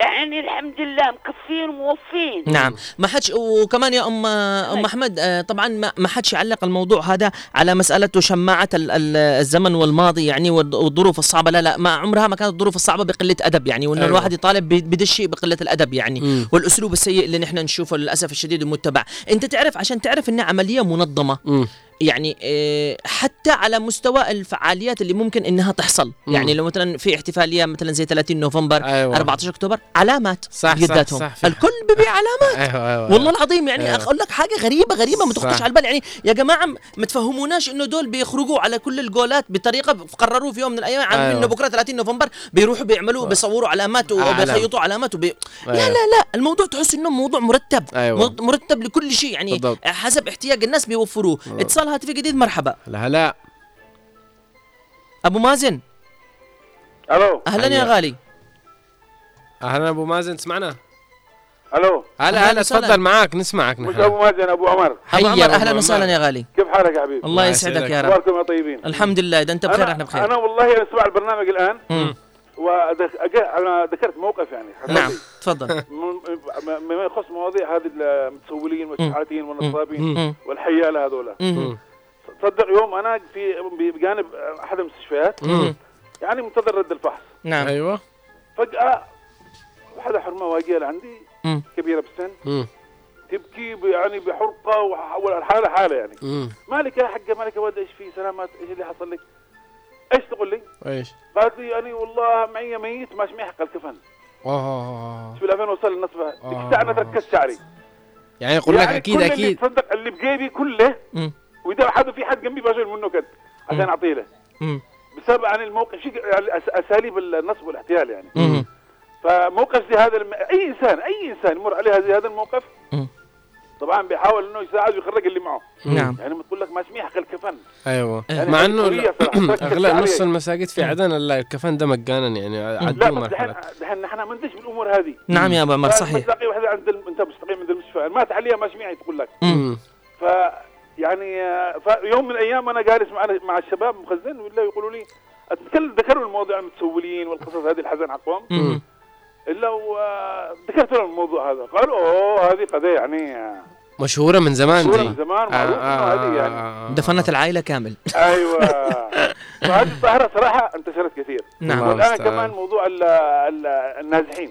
يعني الحمد لله مكفين وموفين. نعم. ما حدش وكمان يا ام أم أحمد آه، طبعا ما ما حدش يعلق الموضوع هذا على مسألة شماعة ال- ال- الزمن والماضي يعني والظ- والظروف الصعبة. لا لا ما عمرها ما كانت الظروف الصعبة بقلة أدب يعني وإنه أيوة. الواحد يطالب ب- بده الشيء بقلة الأدب يعني. مم. والأسلوب السيء اللي نحن نشوفه للأسف الشديد المتبع. أنت تعرف عشان تعرف إنها عملية منظمة. مم. يعني آه، حتى على مستوى الفعاليات اللي ممكن إنها تحصل مم. يعني لو مثلا في احتفالية مثلا زي 30 نوفمبر أيوة. 14 أكتوبر علامات صح، صح، بيداتهم صح، في- الكل بيبيع علامات أيوه أيوه والله العظيم يعني أيوة. أقول لك حاجة غريبة غريبة ما تخطرش صح. على البال يعني يا جماعة ما تفهموناش إنه دول بيخرجوا على كل الجولات بطريقة قرروا في يوم من الأيام أيوة. انه بكرة 30 نوفمبر بيروحوا بيعملوا بيصوروا علامات. وبيخيطوا علامات وبي... لا أيوة. لا لا الموضوع تحس إنه موضوع مرتب أيوة. مر- مرتب لكل شيء يعني بالضبط. حسب احتياج الناس بيوفروه اتصال هاتفي جديد مرحبا لا لا أبو مازن ألو أهلا يا. غالي أهلا أبو مازن تسمعنا ألو هلا هلا. تفضل معاك نسمعك مش نحن أبو مازن أبو عمر ابو حي عمر يا أبو أهلا. وسهلا يا غالي كيف حالك يا حبيبي؟ الله يسعدك. يا رب أخباركم يا طيبين؟ الحمد لله إذا أنت بخير إحنا بخير أنا والله أنا أسمع البرنامج الآن مم. وأنا ذكرت موقف يعني نعم. تفضل م- مما يخص مواضيع هذه المتسولين والشحاتين والنصابين. والحياله هذولا. تصدق يوم أنا في بجانب أحد المستشفيات. يعني منتظر رد الفحص نعم أيوه فجأة واحدة حرمة واجيه لعندي. كبيرة بالسن. تبكي يعني بحرقة وح- والحالة حالة يعني. مالك يا حقه مالك يا ولد إيش في سلامات إيش اللي حصل لك؟ إيش تقول لي؟ إيش قالت لي أنا والله معي ميت ماشي معي حق الكفن اوه بسم الله فين وصل النصبه آه. ذيك الساعة تركز شعري يعني يقول لك يعني أكيد اللي أكيد تصدق اللي بجيبي كله. وإذا حد في حد جنبي بشيل منه كد عشان أعطيه له. بسبب عن الموقف شيء يعني أساليب النصب والاحتيال يعني مم. فموقف زي هذا الم... أي إنسان أي إنسان يمر عليه هذا هذا الموقف مم. طبعا بيحاول إنه يساعد ويخرج اللي معه. نعم. يعني ما تقول لك ما سميح حق الكفن أيوه. يعني مع إنه اغلب. نص المساجد في عدن ال- الكفن ده مجانا يعني عدوا مرحلة. دحين نحن ما ندش بالأمور هذه. نعم يا ابو عمر صحيح. تلاقي واحدة عند. أنت مستقيم عند المستشفى. مات عليها ما سمعت تقول لك. مم. ف يعني فيوم من الأيام أنا جالس مع مع الشباب مخزن ولا يقولوا لي أتكلم ذكروا الموضوع المتسولين والقصص هذه الحزن حقهم مم. الا وذكرت لهم الموضوع هذا قالوا أوه هذه قضية يعني آه، مشهورة من زمان مشهورة دي من زمان معروف إنه هذه يعني. دفنت العائلة كامل. أيوه. فهذه الظاهره صراحة انتشرت كثير. نعم. والآن المستعان. كمان موضوع ال ال النازحين.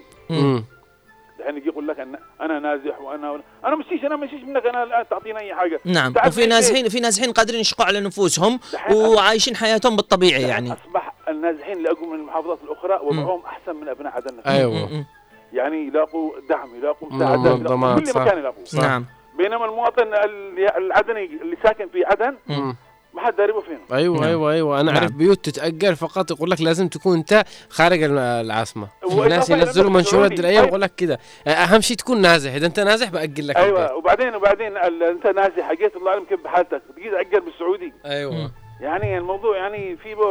الحين يجي يقول لك أن أنا نازح وأنا أنا مشيش أنا مشيش منك أنا الان تعطيني أي حاجة نعم وفي؟ نازحين في نازحين قادرين يشقوا على نفوسهم دحين وعايشين حياتهم بالطبيعي يعني أصبح النازحين اللي اجوا من المحافظات الأخرى وضعهم أحسن من أبناء عدن. أيوه. يعني يلاقوا دعم يلاقوا مساعدات كل. مكان يلاقوا صح. نعم بينما المواطن ال- العدني اللي ساكن في عدن مم. ما حد داربه فين أيوه نعم. أيوه أيوه. أنا نعم. أعرف بيوت تتأجر فقط يقول لك لازم تكون أنت خارج العاصمة. الناس ينزلوا منشورات. الأيام طيب. يقول لك كده. أهم شيء تكون نازح. إذا أنت نازح بأجل لك أيوه البيت. وبعدين وبعدين أنت نازح. حقيت الله أعلم كيف بحالتك. تجي تأجر بالسعودي. أيوه. يعني الموضوع يعني في بو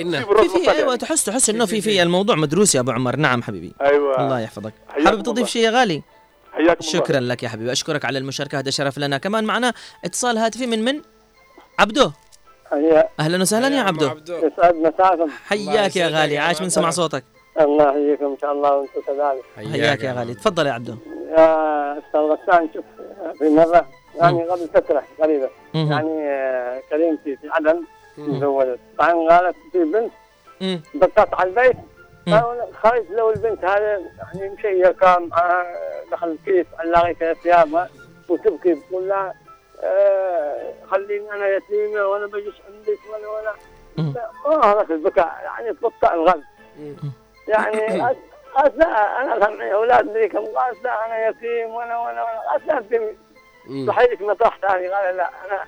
إنه. في في أيوه يعني. تحس تحس إنه في في الموضوع مدروس يا أبو عمر. نعم حبيبي. أيوه. الله يحفظك. حابب تضيف الله. شيء يا غالي؟ حياكم الله. شكرا لك يا حبيبي. أشكرك على المشاركة هذا شرف لنا. كمان معنا اتصال هاتفي من من؟ عبدو هيا أهلا وسهلا يا عبدو. يسعد مساكم. حياك يا غالي. عاش من. سمع صوتك. الله يحييكم إن شاء الله وأنتم كذلك. حياك يا غالي. تفضل يا عبدو. يا أستاذ غسان شوف في مرة يعني قبل فترة قريبة. يعني آه، كريمتي في عدن. تزوجت. طبعا قالت في بنت. دقت على البيت. خرجت لو البنت هذه يعني مشيكه معها دخل الكيس علاقه ثيابها وتبكي تقول لها آه، خليني أنا يتيمه وأنا بجلس عندك ولا ولا هذاك البكاء يعني تقطع القلب يعني لا أنا كان معي أولاد ذي كم أنا يتيم وأنا وأنا وأنا انت مم. صحيح ما طرحت هذه قال لا أنا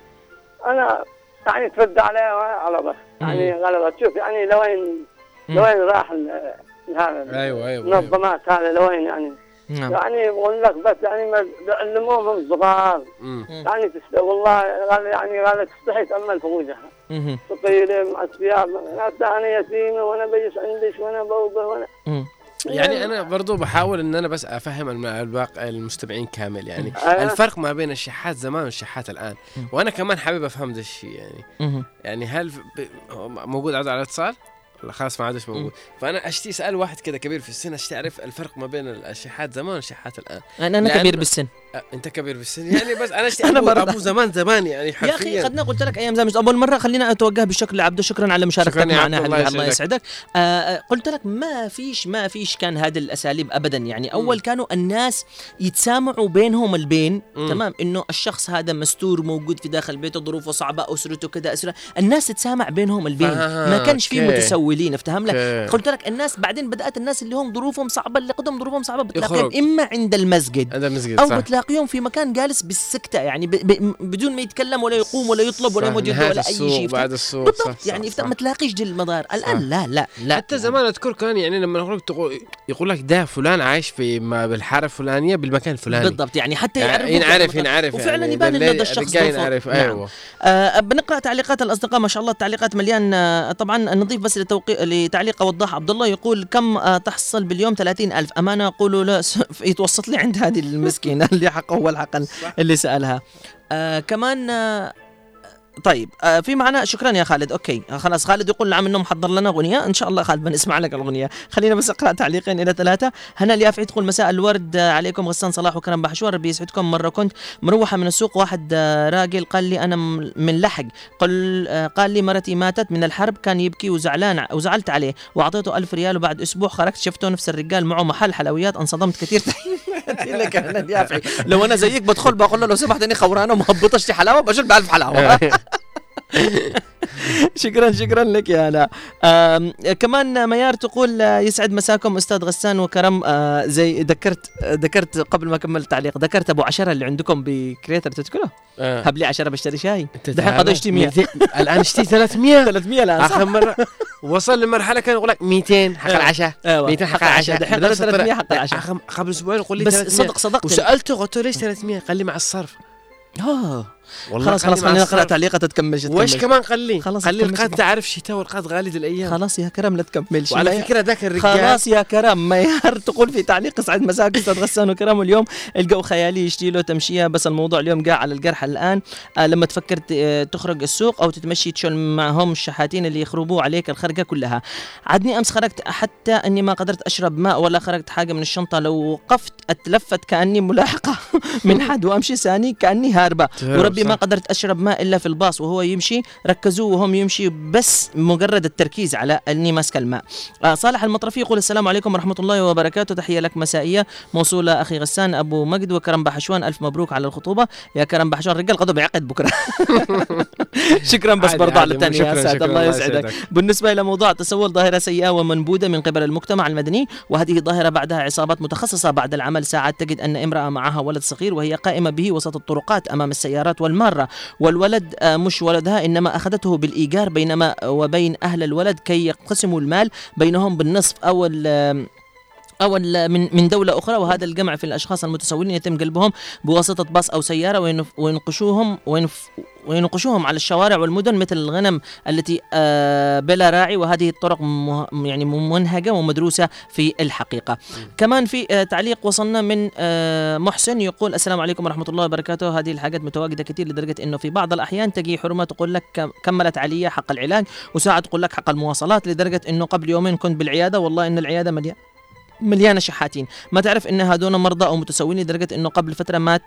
أنا يعني ترد عليه غلبت يعني غلبت شوف يعني لوين لوين راح ال- هذا أيوه أيوه المنظمات هذا لوين يعني؟ نعم يعني بقول لك بس يعني ما بيعلموهم صغار. يعني تست... والله قال يعني قال تستحي تأمل فوجها مهم. ثقيلة مع الثياب حتى أنا يتيمة وأنا بجلس عندك وأنا بوبه وأنا مم. يعني أنا برضو بحاول إن أنا بس أفهم الباقي المستمعين كامل يعني أيوة. الفرق ما بين الشحات زمان والشحات الآن وأنا كمان حابب أفهم ده الشيء يعني. يعني هل موجود عرض على الاتصال؟ خلاص ما عادش موجود. فأنا أشتي اسال واحد كده كبير في السن أشتي اعرف الفرق ما بين الشحات زمان والشحات الآن؟ أنا أنا لأن- كبير بالسن. انت كبير في السن. يعني بس أنا اشتي أنا أبو, زمان زمان يعني يا أخي حرفيا. قد قلت لك أيام زمان أول مرة. خلينا أتوجه بالشكر لعبده. شكرا على مشاركتك معنا. الله، حبيبي الله يسعدك. آه آه، قلت لك ما فيش ما فيش كان هذه الأساليب ابدا. يعني أول كانوا الناس يتسامعوا بينهم البين. مم. تمام؟ إنه الشخص هذا مستور موجود في داخل بيته ظروفه صعبة أسرته كذا أسرة. الناس تتسامع بينهم البين. آه، ما كانش في. متسولين افتهم لك؟ okay. قلت لك الناس بعدين بدأت الناس اللي هم ظروفهم صعبة اللي قدهم ظروفهم صعبة بتلاقيهم. إما عند المسجد هذا المسجد أو بتلاقيهم في مكان جالس بالسكتة يعني ب... ب... بدون ما يتكلم ولا يقوم ولا يطلب ولا نهاية ولا أي السوق، شيء. بعد السوق بالضبط صح، يعني صح. ما تلاقيش دي المظاهر الآن صح. لا لا لا. حتى زمان أذكر كان يعني لما نقول تقول يقول لك ده فلان عايش في ما بالحارة الفلانية بالمكان الفلاني. بالضبط يعني حتى يعني يعرفوا ينعرف بالضبط. ينعرف وفعلا يعني يبان ده الشخص ينعرف. أيوه. آه بنقرأ تعليقات الأصدقاء ما شاء الله التعليقات مليان. آه طبعا نضيف بس لتوقي... لتعليق وضاح عبد الله. يقول كم آه تحصل باليوم 30 ألف؟ أمانة أقول لا يتوسط لي عند هذه المسكينة. اللي حقه هو الحق اللي سألها. آه كمان آه طيب آه في معنا شكرا يا خالد. أوكي خلاص خالد يقول نعم انه محضر لنا أغنية. إن شاء الله خالد بنسمع لك الأغنية. خلينا بس اقرا تعليقين إلى ثلاثة. هنا اليافعي تقول مساء الورد. آه، عليكم غسان صلاح وكرم بحشور. ربي يسعدكم. مرة كنت مروحة من السوق. واحد آه، راجل قال لي أنا من لحق. قال آه، قال لي مرتي ماتت من الحرب. كان يبكي وزعلان وزعلت عليه. وأعطيته ألف ريال وبعد أسبوع خرجت. شفته نفس الرجال معه محل حلويات. انصدمت كثير. لك اليافعي لو أنا زيك بدخل بقول له لو سمحت إني خورانة ومهبطة اشتي حلاوة بشرب بألف حلاوة. شكرا شكرا لك يا هلا. كمان ميار تقول آه، يسعد مساكم أستاذ غسان وكرم. آه، زي ذكرت آه، ذكرت قبل ما أكمل التعليق ذكرت أبو عشرة اللي عندكم بكريتر تذكره؟ آه. هب لي عشرة بشتري شاي. دحين. قضى يشتي 100 200 الآن اشتي 300 300 الآن آخر مرة. وصل لمرحلة كان يقول لك 200 حق. العشاء. أيوه 200 حق العشاء. دحين قضى بدرس 300 حق. العشاء. قبل أسبوعين يقول لي بس 300 صدق صدقت وسألته قلت له ليش 300 قال لي مع الصرف. آه. والله خلاص خلاص خلينا نقرا. تعليقه تتكمل وإيش كمان قال لي؟ خلاص قال لي تكمل القاد. تعرف شتاء والقاد غالي الأيام خلاص يا كرم لا تكملش وعلى فكرة ذاك الرجال خلاص يا كرم ميار تقول في تعليق اسعد مساك أستاذ غسان وكرم. اليوم الجو خيالي يشتي له تمشية بس الموضوع اليوم قاع على الجرح الآن. آه لما تفكر آه، تخرج السوق أو تتمشي تشل معهم الشحاتين اللي يخربوا عليك الخرقة كلها. عدني أمس خرجت حتى أني ما قدرت أشرب ماء ولا خرجت حاجة من الشنطة. لو وقفت أتلفت كأني ملاحقة. من حد وأمشي ثاني كأني هاربة. وربي ما صح. قدرت أشرب ماء إلا في الباص وهو يمشي ركزوا وهم يمشي بس مجرد التركيز على أني ماسك الماء. آه صالح المطرفي يقول السلام عليكم ورحمة الله وبركاته. تحية لك مسائية. موصوله أخي غسان أبو مجد وكرم بحشوان. ألف مبروك على الخطوبة. يا كرم بحشوان رجال قضوا بعقد بكرة. شكرا بس برضه على الثانية شكراً، الله يسعدك. بالنسبة إلى موضوع التسول ظاهرة سيئة ومنبوذة من قبل المجتمع المدني وهذه ظاهرة بعدها عصابات متخصصة بعد العمل. ساعات تجد أن امرأة معها ولد صغير وهي قائمة به وسط الطرقات أمام السيارات والمارة والولد آه، مش ولدها إنما أخذته بالإيجار بينما وبين أهل الولد كي يقسموا المال بينهم بالنصف أو أو من من دولة أخرى وهذا الجمع في الأشخاص المتسولين يتم قلبهم بواسطة باص أو سيارة وينقشوهم وينف وينقشوهم على الشوارع والمدن مثل الغنم التي آه، بلا راعي وهذه الطرق يعني منهجة ومدروسة في الحقيقة. كمان في آه، تعليق وصلنا من آه، محسن يقول السلام عليكم ورحمة الله وبركاته. هذه الحاجات متواجدة كثير لدرجة أنه في بعض الأحيان تجي حرمة تقول لك كم- كملت علي حق العلاج. وساعة تقول لك حق المواصلات لدرجة أنه قبل يومين كنت بالعيادة. والله أن العيادة مليانة. مليانه شحاتين ما تعرف إن هذول مرضى أو متسولين لدرجة إنه قبل فترة مات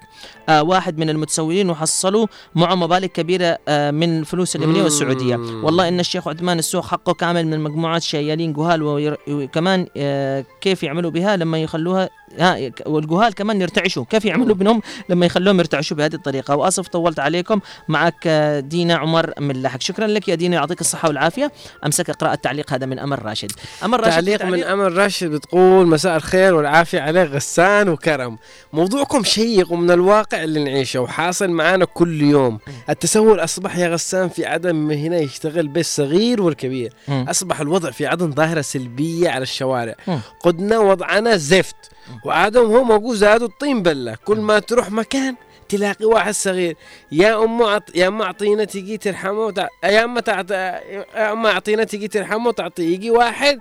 آه واحد من المتسولين وحصلوا معه مبالغ كبيرة آه من الفلوس اليمنية والسعودية. والله إن الشيخ عثمان السوق حقه كامل من مجموعات شيالين جهال وكمان آه كيف يعملوا بها لما يخلوها ها والجهال كمان يرتعشوا. كيف يعملوا بينهم لما يخلوهم يرتعشوا بهذه الطريقة؟ وأسف طولت عليكم. معك دينا عمر من لحق شكرا لك يا دينا يعطيك الصحة والعافية. أمسك اقرا التعليق هذا من امل راشد. امل راشد في تعليق. من امل راشد بتقول مساء الخير والعافية عليك غسان وكرم. موضوعكم شيق ومن الواقع اللي نعيشه وحاصل معانا كل يوم. التسول أصبح يا غسان في عدم هنا يشتغل به الصغير والكبير. أصبح الوضع في عدن ظاهرة سلبية على الشوارع. قدنا وضعنا زفت. وعادهم هو موجود زادوا الطين بلة. كل ما تروح مكان تلاقي واحد صغير يا أم عط... يا اما أعطينا تجي ترحمه وتع... يا اما تعط... يا اما أعطينا تجي ترحمه وتعطيه يجي واحد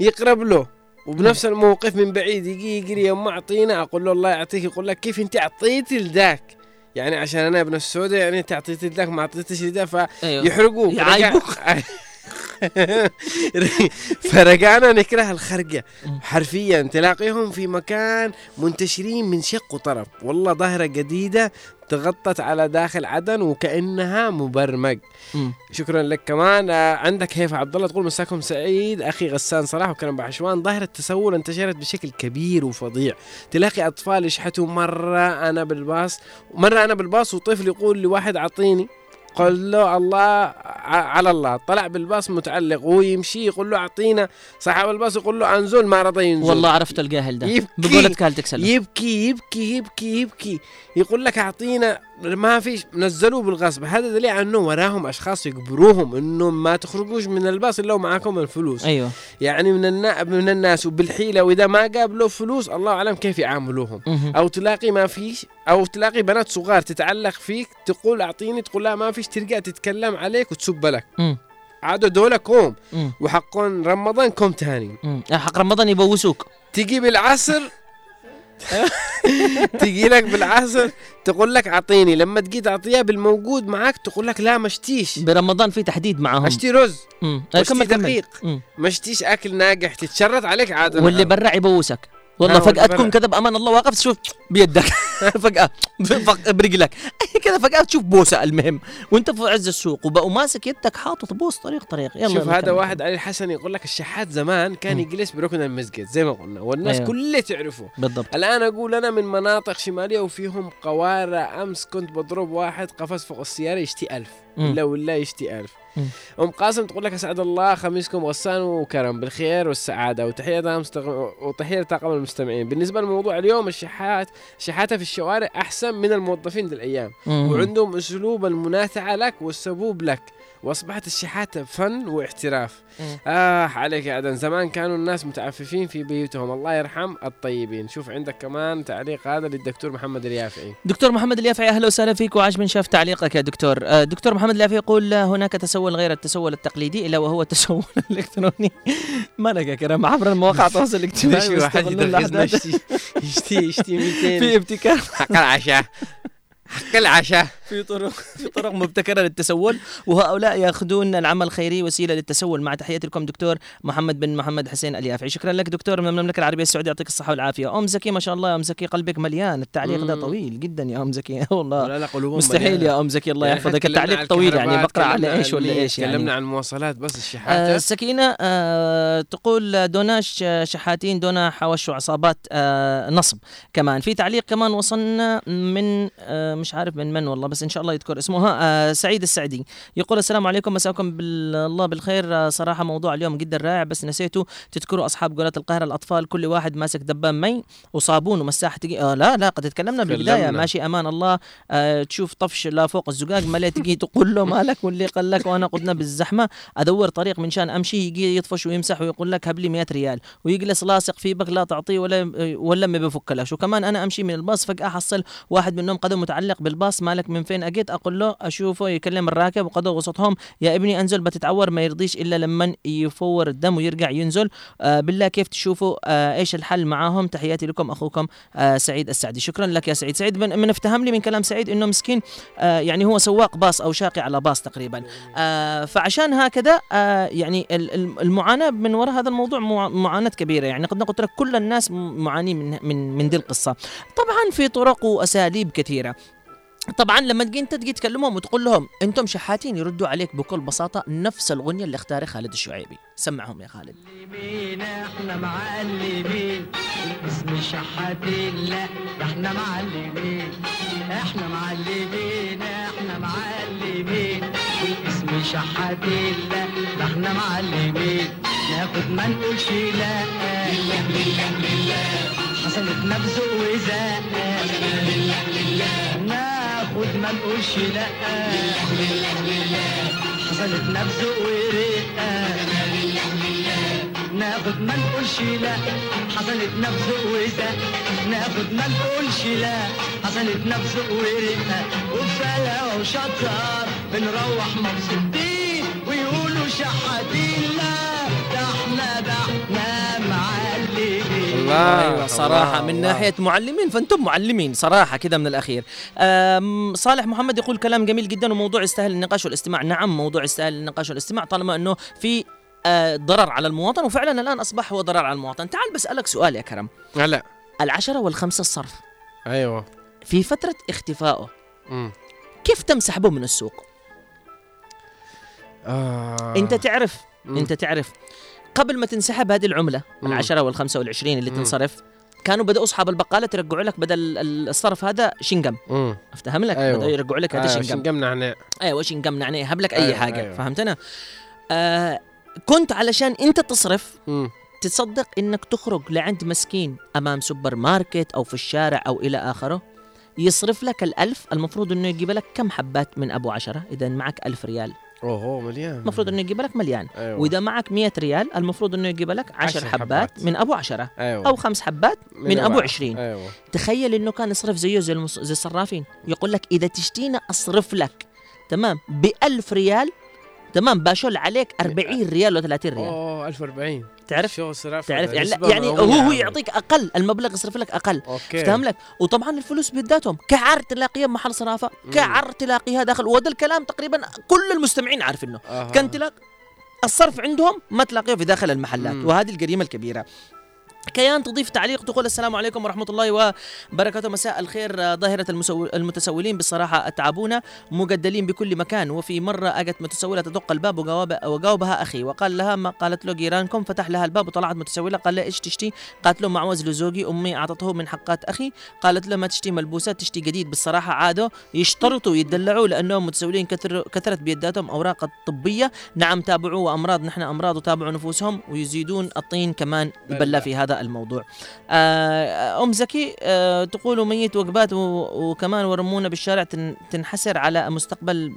يقرب له. وبنفس الموقف من بعيد يجي يجري يا اما أعطينا أقول له الله يعطيك يقول لك كيف أنت اعطيتي لذاك؟ يعني عشان أنا ابن السوداء يعني أنت اعطيتي لذاك ما أعطيتش لذاك أيوه. فيحرقوك يعايبوك. فرجعنا نكره الخرقة حرفيا تلاقيهم في مكان منتشرين من شق وطرف والله ظاهرة جديدة تغطت على داخل عدن وكأنها مبرمج. شكرا لك كمان. آه، عندك هيفا عبد الله تقول مساكم سعيد. أخي غسان صلاح وكلام بحشوان ظاهرة التسول انتشرت بشكل كبير وفظيع. تلاقي أطفال يشحتوا مرة أنا بالباص مرة أنا بالباص وطفل يقول لواحد أعطيني. قال له الله على الله. طلع بالباص متعلق وهو يمشي يقول له أعطينا. صاحب الباص يقول له أنزل ما رضى ينزل. والله عرفت الجاهل ده. يبكي بقولة خالتك سلم. يبكي يبكي يبكي يبكي. يقول لك أعطينا ما فيش نزلوه بالغصب هذا دليل على أنه وراهم أشخاص يجبروهم أنه ما تخرجوش من الباص إلا ومعاكم الفلوس أيوه يعني من النا... من الناس وبالحيلة وإذا ما قابلوا فلوس الله أعلم كيف يعاملوهم. أو تلاقي ما فيش أو تلاقي بنات صغار تتعلق فيك تقول أعطيني تقول لا ما فيش ترجع تتكلم عليك وتسب لك. عادوا دول كوم. وحقون رمضان كوم تاني. حق رمضان يبوسوك تجي بالعصر تجي لك بالعصر تقول لك أعطيني. لما تجي تعطيها بالموجود معك تقول لك لا مشتيش برمضان في تحديد معهم. أشتي رز. مم. مشتي كمل كمل. دقيق. مم. مشتيش أكل ناجح تتشرط عليك عاد واللي برا يبوسك. والله فجأة. تكون كذا بأمان الله واقف تشوف بيدك فجأة برجلك كذا فجأة تشوف بوسة المهم وانت في عز السوق وبقوا ماسك يدك حاطط بوس طريق طريق يلا شوف هذا. واحد علي الحسن يقول لك الشحات زمان كان يجلس بركن المسجد زي ما قلنا والناس أيوه. كلها تعرفه بالضبط الآن أقول أنا من مناطق شمالية وفيهم قوارع أمس كنت بضرب واحد قفز فوق السيارة يشتي ألف. لا ولا يشتي ألف. أم قاسم تقول لك أسعد الله خميسكم غسان وكرم بالخير والسعادة وتحية مستغ... وتحية لطاقم المستمعين. بالنسبة لموضوع اليوم الشحات شحاته في الشوارع أحسن من الموظفين ذي الأيام. وعندهم أسلوب المناثعه لك والسبوب لك. وأصبحت الشحاتة فن واحتراف. مم. آه عليك يا عدن زمان كانوا الناس متعففين في بيوتهم. الله يرحم الطيبين. شوف عندك كمان تعليق هذا للدكتور محمد اليافعي. دكتور محمد اليافعي أهلا وسهلا فيك. وعاش من شاف تعليقك يا دكتور. آه، دكتور محمد اليافعي يقول هناك تسول غير التسول التقليدي إلا وهو التسول الإلكتروني. ما لك يا كرم عبر المواقع التواصل الاجتماعي. يشتي يشتي يشتي 200 في ابتكار. حق العشاء. في طرق في طرق مبتكرة للتسول وهؤلاء يأخذون العمل الخيري وسيلة للتسول. مع تحياتي لكم دكتور محمد بن محمد حسين اليافعي. شكرا لك دكتور من المملكة العربية السعودية. يعطيك الصحة والعافية. أم زكي ما شاء الله يا أم زكي قلبك مليان. التعليق ده. طويل جدا يا أم زكي. والله. لا لا قلوبهم مستحيل مليانة. يا أم زكي الله يعني يحفظك. التعليق طويل يعني. بقرأ على إيش ولا إيش يعني؟ تكلمنا عن المواصلات بس آه الشحاته سكينة آه تقول دوناش آه، شحاتين دون حوش وعصابات آه نصب. كمان في تعليق كمان وصلنا من آه مش عارف من من والله بس إن شاء الله يذكر اسمه. ها آه سعيد السعدي يقول السلام عليكم مساكم بالله بالخير. آه صراحة موضوع اليوم جدا رائع بس نسيتوا تذكروا أصحاب قناة القاهرة الأطفال كل واحد ماسك دبان مي وصابون ومساحة تجي آه لا لا قد تكلمنا بالبداية تكلمنا. ماشي أمان الله. آه تشوف طفش لا فوق الزقاق ما تجي تقول له مالك واللي قال لك وأنا قدنا بالزحمة. أدور طريق من شان أمشي يجي يطفش ويمسح ويقول لك هب لي 100 ريال. ويجلس لاصق في بك لا تعطيه ولا ولا ما بفكلش وكمان أنا أمشي من الباص فجأة احصل واحد منهم قدم متعلق بالباص مالك من فين؟ أجيت أقول له أشوفه يكلم الراكب وقدر وسطهم يا ابني أنزل بتتعور ما يرضيش إلا لما يفور الدم ويرجع ينزل. آه بالله كيف تشوفوا؟ آه إيش الحل معاهم؟ تحياتي لكم أخوكم آه سعيد السعدي. شكرا لك يا سعيد. سعيد من, افتهم لي من كلام سعيد إنه مسكين آه يعني هو سواق باص أو شاقي على باص تقريبا. آه فعشان هكذا آه يعني ال- ال- المعاناة من وراء هذا الموضوع مع- معاناة كبيرة. يعني قد قلت لك كل الناس معانين من من من دي القصة. طبعا في طرق وأساليب كثيرة. طبعا لما تجي انت تجي تكلمهم وتقول لهم أنتم شحاتين يردوا عليك بكل بساطة نفس الاغنيه اللي اختارها خالد الشعيبي. سمعهم يا خالد. معلمين إحنا معلمين. اسم شحاتين لا إحنا معلمين. إحنا معلمين إحنا معلمين. اسم شحاتين لا إحنا معلمين. ناخد ما نقولش لا. لله لله لله حصلت نبذ وزاق لله لله ناخد ما نقولش لا حصلت نبذ ورقه ناخد ما نقولش لا حصلت نبذ وزق ناخد ما نقولش لا حصلت نبذ ورقه وفلا وشطار بنروح مبسوطين ويقولوا شحاتين لا الله. أيوه صراحة الله، من الله. ناحية معلمين فانتم معلمين صراحة كده من الأخير. صالح محمد يقول كلام جميل جدا وموضوع يستاهل النقاش والاستماع. نعم موضوع يستاهل النقاش والاستماع طالما إنه في آه، ضرر على المواطن. وفعلا الآن أصبح هو ضرر على المواطن. تعال بسالك سؤال يا كرم. هلا العشرة والخمسة الصرف أيوه. في فترة اختفائه مم. كيف تم سحبه من السوق؟ آه. أنت تعرف مم. أنت تعرف. قبل ما تنسحب هذه العملة مم. العشرة والخمسة والعشرين اللي مم. تنصرف كانوا بدأوا أصحاب البقالة يرجعوا لك بدل ال- الصرف هذا شنقم. افتهم لك أيوة. بدأوا يرجعوا لك هذا آه، شنقم شنقم نعناع أيوه شنقم نعناع يهب لك أي أيوة، حاجة أيوة. فهمتنا آه كنت علشان أنت تصرف مم. تصدق إنك تخرج لعند مسكين أمام سوبر ماركت أو في الشارع أو إلى آخره يصرف لك الألف المفروض إنه يجيب لك كم حبات من أبو عشرة اذا معك ألف ريال اوه مليان. المفروض إنه يجيب لك مليان. أيوة. وإذا معك 100 ريال المفروض إنه يجيب لك 10 عشر حبات, حبات. من أبو عشرة. أيوه. أو خمس حبات من, أبو أبو 20 أيوه. تخيل إنه كان يصرف زيه زي المص... زي الصرافين. يقول لك إذا تشتينا أصرف لك. تمام؟ ب 1000 ريال تمام باشول عليك 40 ريال ولا 30 ريال. أوه 1040 تعرف؟ شو صراف تعرف؟ يعني, يعني هو هو يعني. يعطيك أقل المبلغ يصرف لك أقل. okay. فاهم لك؟ وطبعا الفلوس بيداتهم. كعر تلاقيها محل صرافة كعر تلاقيها داخل. وهذا الكلام تقريبا كل المستمعين عارفينه. آه. كان تلاقي الصرف عندهم ما تلاقيه في داخل المحلات. مم. وهذه الجريمة الكبيرة. كيان تضيف تعليق تقول السلام عليكم ورحمة الله وبركاته. مساء الخير آه، ظاهرة. المتسولين. بالصراحة أتعبونا مجدلين بكل مكان. وفي مرة أجت متسولة تدق الباب وجاوب... وجاوبها أخي وقال لها ما قالت له جيرانكم. فتح لها الباب وطلعت متسولة. قال لها إيش تشتي؟ قالت له معوز لزوجي أمي أعطته من حقات أخي. قالت له ما تشتي ملبوسات تشتي جديد. بالصراحة عادوا يشترطوا يدلعوا لأنهم متسولين كثر... كثرت بيداتهم أوراق الطبية. نعم تابعوا وأمراض نحن أمراض وتابعوا نفوسهم ويزيدون الطين كمان يبلى في هذا الموضوع. آه، أم زكي آه، تقول ميت وجبات وكمان ورمونا بالشارع تن- تنحسر على مستقبل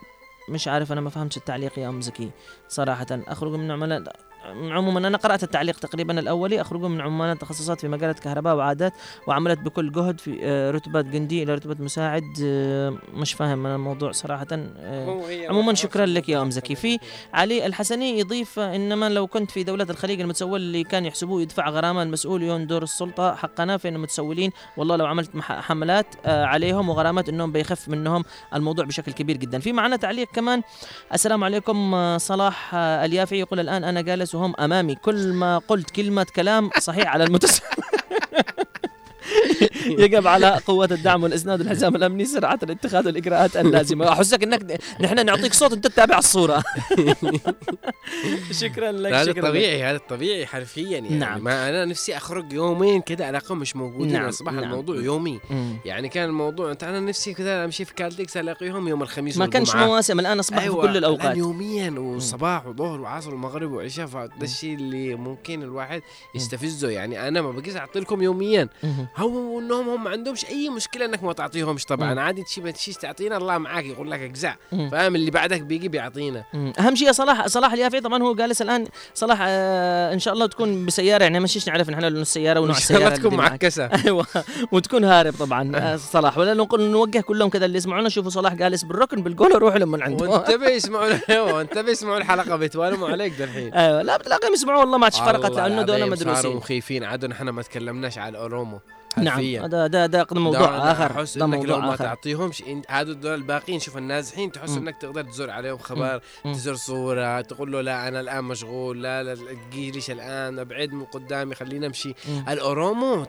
مش عارف أنا ما فهمتش التعليق يا أم زكي صراحة. أخرج من عملاء عموما أنا قرأت التعليق تقريبا الأولي اخرجوا من عمال تخصصات في مجالات كهرباء وعادات وعملت بكل جهد في آه، رتبة جندي إلى رتبة مساعد آه، مش فاهم أنا الموضوع صراحة آه، عموما شكرا لك يا أم زكي. في علي الحسني يضيف إنما لو كنت في دولة الخليج المتسول اللي كان يحسبوه يدفع غرامه المسؤول يندر السلطة حقنا فين المتسولين والله لو عملت حملات عليهم وغرامات إنهم بيخف منهم الموضوع بشكل كبير جدا. في معنا تعليق كمان. السلام عليكم صلاح اليافعي يقول الآن أنا جالس وهم أمامي. كل ما قلت كلمة كلام صحيح على المتسول يجب على قوة الدعم والإسناد والحزام الأمني سرعة الاتخاذ الإجراءات اللازمة أحسك أنك نحن نعطيك صوت أنت تتابع الصورة شكرا لك هذا شكرا. طبيعي هذا طبيعي حرفيا يعني نعم. ما أنا نفسي أخرج يومين كذا الاقيهم مش موجودين نعم، أصبح نعم. الموضوع يومي مم. يعني كان الموضوع أنت أنا نفسي كذا أمشي في كالتكس الاقيهم يوم الخميس ما كانش. مواسم الآن أصبح في أيوة كل الآن الأوقات يوميا وصباح وظهر وعصر ومغرب وعشاء فده الشيء اللي ممكن الواحد يستفزه يعني أنا ما بقيس اعطي لكم يوميا. هو انهم هم ما عندهمش اي مشكلة انك ما تعطيهمش طبعا مم. عادي تشي تشي تعطينا الله معاك يقول لك اجزع. فاهم اللي بعدك بيجي بيعطينا مم. أهم شيء يا صلاح صلاح اليافعي طبعا هو جالس الآن صلاح آه إن شاء الله تكون بسيارة يعني مشيش نعرف نحن لون السيارة ونوع إن شاء الله السياره تكون اللي معك. معكسة. أيوه وتكون هارب طبعا آه صلاح ولا نقول نوجه كلهم كذا اللي يسمعونا شوفوا صلاح جالس بالركن بالجول وروحوا لمن عنده وانتبه يسمعوا أيوه انتبه يسمعوا الحلقة بيتوالموا عليك دحين أيوه لا بتلاقيهم يسمعوا والله ما فرقت لأنه دول مدروسين مخيفين عادوا نحن ما تكلمناش على الاورومو نعم حرفياً. هذا ده ده ده موضوع آخر احس ده إنك لو موضوع ما آخر تعطيهمش هذول الدول الباقيين شوف النازحين تحس. إنك تقدر تزور عليهم خبر مم. تزور صورة تقول له لا أنا الآن مشغول لا لا تجيليش الآن أبعد من قدامي خلينا امشي. الأورومو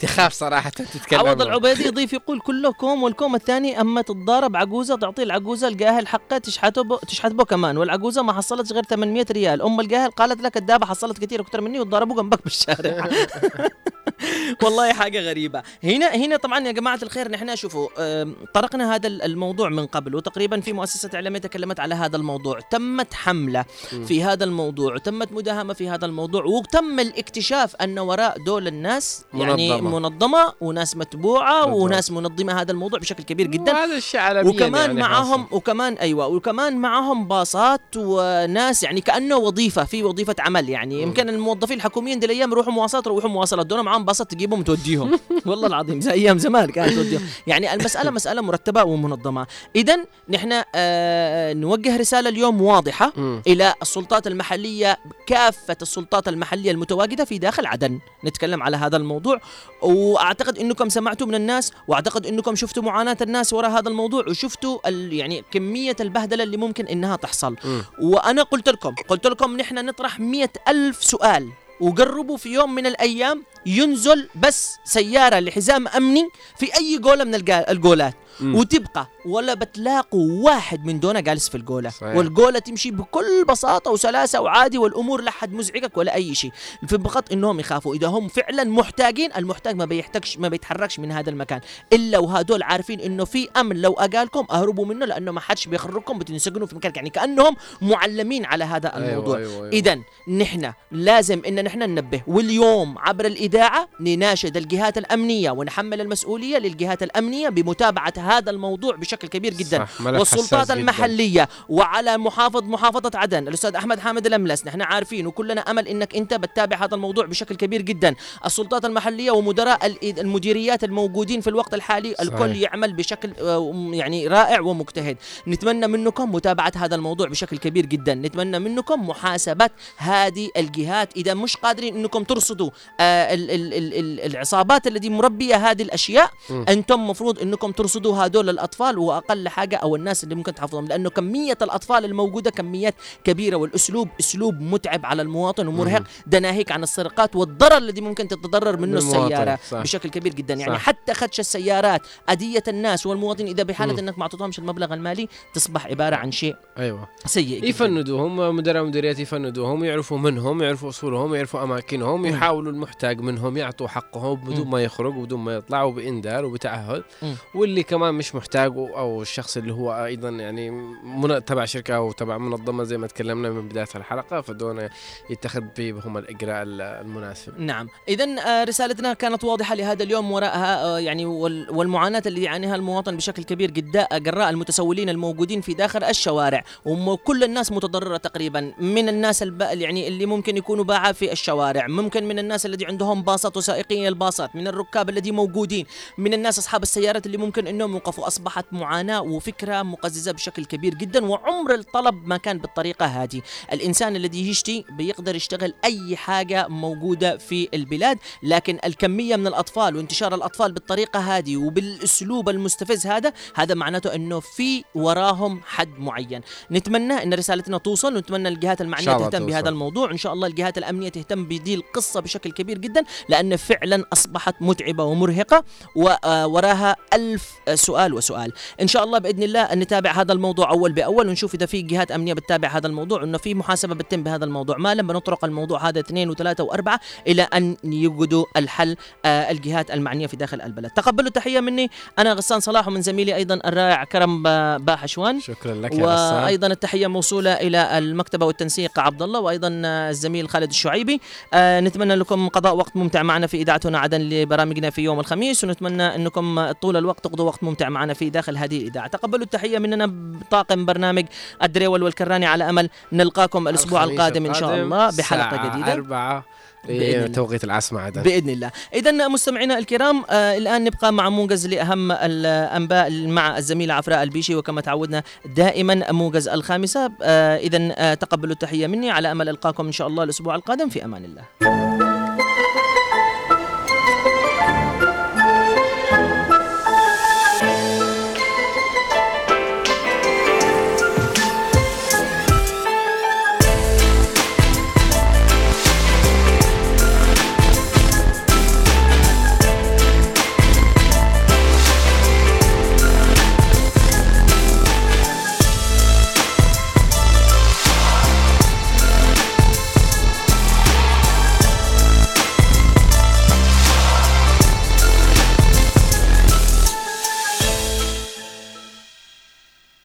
تخاف صراحة تتكلم عوض العبيدي يضيف يقول كلكم والكوم الثاني أما تتضارب عجوزة تعطي العجوزة الجاهل حقه تشحته بو تشحت بو كمان والعجوزة ما حصلتش غير 800 ريال أم الجاهل قالت لك الدابه حصلت كثير أكثر مني وتضاربوا جنبك بالشارع yeah. والله حاجة غريبة. هنا هنا طبعا يا جماعة الخير نحن شوفوا طرقنا هذا ال- الموضوع من قبل وتقريبا في مؤسسة إعلامية تكلمت على هذا الموضوع. تمت حملة. في هذا الموضوع وتمت مداهمة في هذا الموضوع وتم الاكتشاف أن وراء دول الناس يعني منظمة. منظمة وناس متبوعة بالضبط. وناس منظمة هذا الموضوع بشكل كبير جدا. وهذا الشيء عالميا وكمان يعني معاهم وكمان أيوه وكمان معاهم باصات وناس يعني كأنه وظيفة في وظيفة عمل يعني. يمكن الموظفين الحكوميين دي الأيام يروحوا مواصلات يروحوا مواصلات. دول معاهم باصات تجيبهم وتوديهم. والله العظيم زي أيام زمان كانت توديهم. يعني المسألة مسألة مرتبة ومنظمة. اذا نحن آه نوجه رسالة اليوم واضحة مم. إلى السلطات المحلية كافة السلطات المحلية المتواجدة في داخل عدن. نتكلم على هذا الموضوع. وأعتقد إنكم سمعتوا من الناس وأعتقد إنكم شفتوا معاناة الناس وراء هذا الموضوع وشفتوا يعني كمية البهدلة اللي ممكن إنها تحصل. وأنا قلت لكم قلت لكم نحن نطرح مئة ألف سؤال وقربوا في يوم من الأيام ينزل بس سيارة لحزام أمني في أي جولة من الجولات. مم. وتبقى ولا بتلاقوا واحد من دون جالس في الجولة. صحيح. والجولة تمشي بكل بساطة وسلاسة وعادي والأمور لا حد مزعجك ولا أي شيء. في فقط إنهم يخافوا. إذا هم فعلا محتاجين المحتاج ما بيحتاجش ما بيتحركش من هذا المكان. إلا وهدول عارفين إنه في أمن. لو أجالكم أهربوا منه لأنه ما حدش بيخرجكم بتنسجنوا في مكان يعني كأنهم معلمين على هذا أيوة، الموضوع. أيوة، أيوة. إذا نحن لازم إن نحن ننبه. واليوم عبر الإذاعة نناشد الجهات الأمنية ونحمل المسؤولية للجهات الأمنية بمتابعة هذا الموضوع بشكل كبير جدا. والسلطات حساس جداً. المحلية وعلى محافظ محافظة عدن. الأستاذ أحمد حامد الأملس نحن عارفين وكلنا أمل إنك أنت بتتابع هذا الموضوع بشكل كبير جدا. السلطات المحلية ومدراء ال- المديريات الموجودين في الوقت الحالي الكل صحيح. يعمل بشكل آه، يعني رائع ومجتهد. نتمنى منكم متابعة هذا الموضوع بشكل كبير جدا. نتمنى منكم محاسبة هذه الجهات. إذا مش قادرين أنكم ترصدوا آه، ال- ال- ال- ال- العصابات التي مربية هذه الأشياء مم. أنتم مفروض أنكم ترصدوا هذول الأطفال وأقل حاجة أو الناس اللي ممكن تحفظهم لأنه كمية الأطفال الموجودة كميات كبيرة والأسلوب أسلوب متعب على المواطن ومرهق. ده ناهيك عن السرقات والضرر الذي ممكن تتضرر منه السيارة صح. بشكل كبير جدا يعني صح. حتى خدش السيارات أذية الناس والمواطن إذا بحالة مم. أنك ما أعطيتهمش المبلغ المالي تصبح عبارة عن شيء أيوه سيء يفندوهم مدراء مديريات يفندوهم يعرفوا منهم يعرفوا أصولهم يعرفوا أماكنهم مم. يحاولوا المحتاج منهم يعطوا حقهم بدون. ما يخرج وبدون ما يطلع وبانذار وبتعهد. واللي كمان مش محتاج أو الشخص اللي هو أيضا يعني من تبع شركة أو تبع منظمة زي ما تكلمنا من بداية الحلقة فدون يتخذ بهم الإجراء المناسب. نعم. اذا آه، رسالتنا كانت واضحة لهذا اليوم وراءها آه، يعني وال- والمعاناة اللي يعانيها المواطن بشكل كبير جدا جراء المتسولين الموجودين في داخل الشوارع. وكل الناس متضررة تقريبا من الناس الب... يعني اللي ممكن يكونوا باعة في الشوارع. ممكن من الناس الذي عندهم باصات وسائقين الباصات من الركاب الذي موجودين. من الناس أصحاب السيارات اللي ممكن أنهم يوقفوا. أصبحت معاناة وفكرة مقززة بشكل كبير جدا وعمر الطلب ما كان بالطريقة هذه. الإنسان الذي يشتي بيقدر يشتغل أي حاجة موجودة في البلاد لكن الكمية من الأطفال وانتشار الأطفال بالطريقة هذه وبالأسلوب المستفز هذا هذا معناته أنه في وراهم حد معين. نتمنى أن رسالتنا توصل ونتمنى الجهات المعنية تهتم بهذا. الموضوع. إن شاء الله الجهات الأمنية تهتم بدي القصة بشكل كبير جدا. لأن فعلا أصبحت متعبة ومرهقة ووراها ألف سؤال وسؤال. إن شاء الله بإذن الله أن نتابع هذا الموضوع أول بأول ونشوف إذا في جهات أمنية بتتابع هذا الموضوع وأنه في محاسبة بتتم بهذا الموضوع. ما لما نطرق الموضوع هذا اثنين وثلاثة وأربعة إلى أن يوجدوا الحل آه الجهات المعنية في داخل البلد. تقبلوا تحية مني. أنا غسان صلاح ومن زميلي أيضا الرائع كرم با- باحشوان. شكرا لك يا غسان. وأيضا التحية موصولة إلى المكتبة والتنسيق عبد الله وأيضا آه، الزميل خالد الشعيبي. آه، نتمنى لكم قضاء وقت ممتع معنا في اذاعه هنا عدن لبرامجنا في يوم الخميس ونتمنى أنكم طول الوقت تقضوا وقت ممتع معنا في داخل هذه الإذاعة. تقبلوا التحية مننا بطاقم برنامج الدريول والكراني على أمل نلقاكم الأسبوع الخميس القادم إن شاء الله بحلقة الساعة جديدة. أربعة بإذن. توقيت العاصمة عدن. بإذن الله. اذا مستمعينا الكرام آه الآن نبقى مع موجز لأهم الأنباء مع الزميله عفراء البيشي وكما تعودنا دائما موجز الخامسة. آه اذا آه تقبلوا التحية مني. على أمل إلقاكم إن شاء الله الأسبوع القادم. في أمان الله.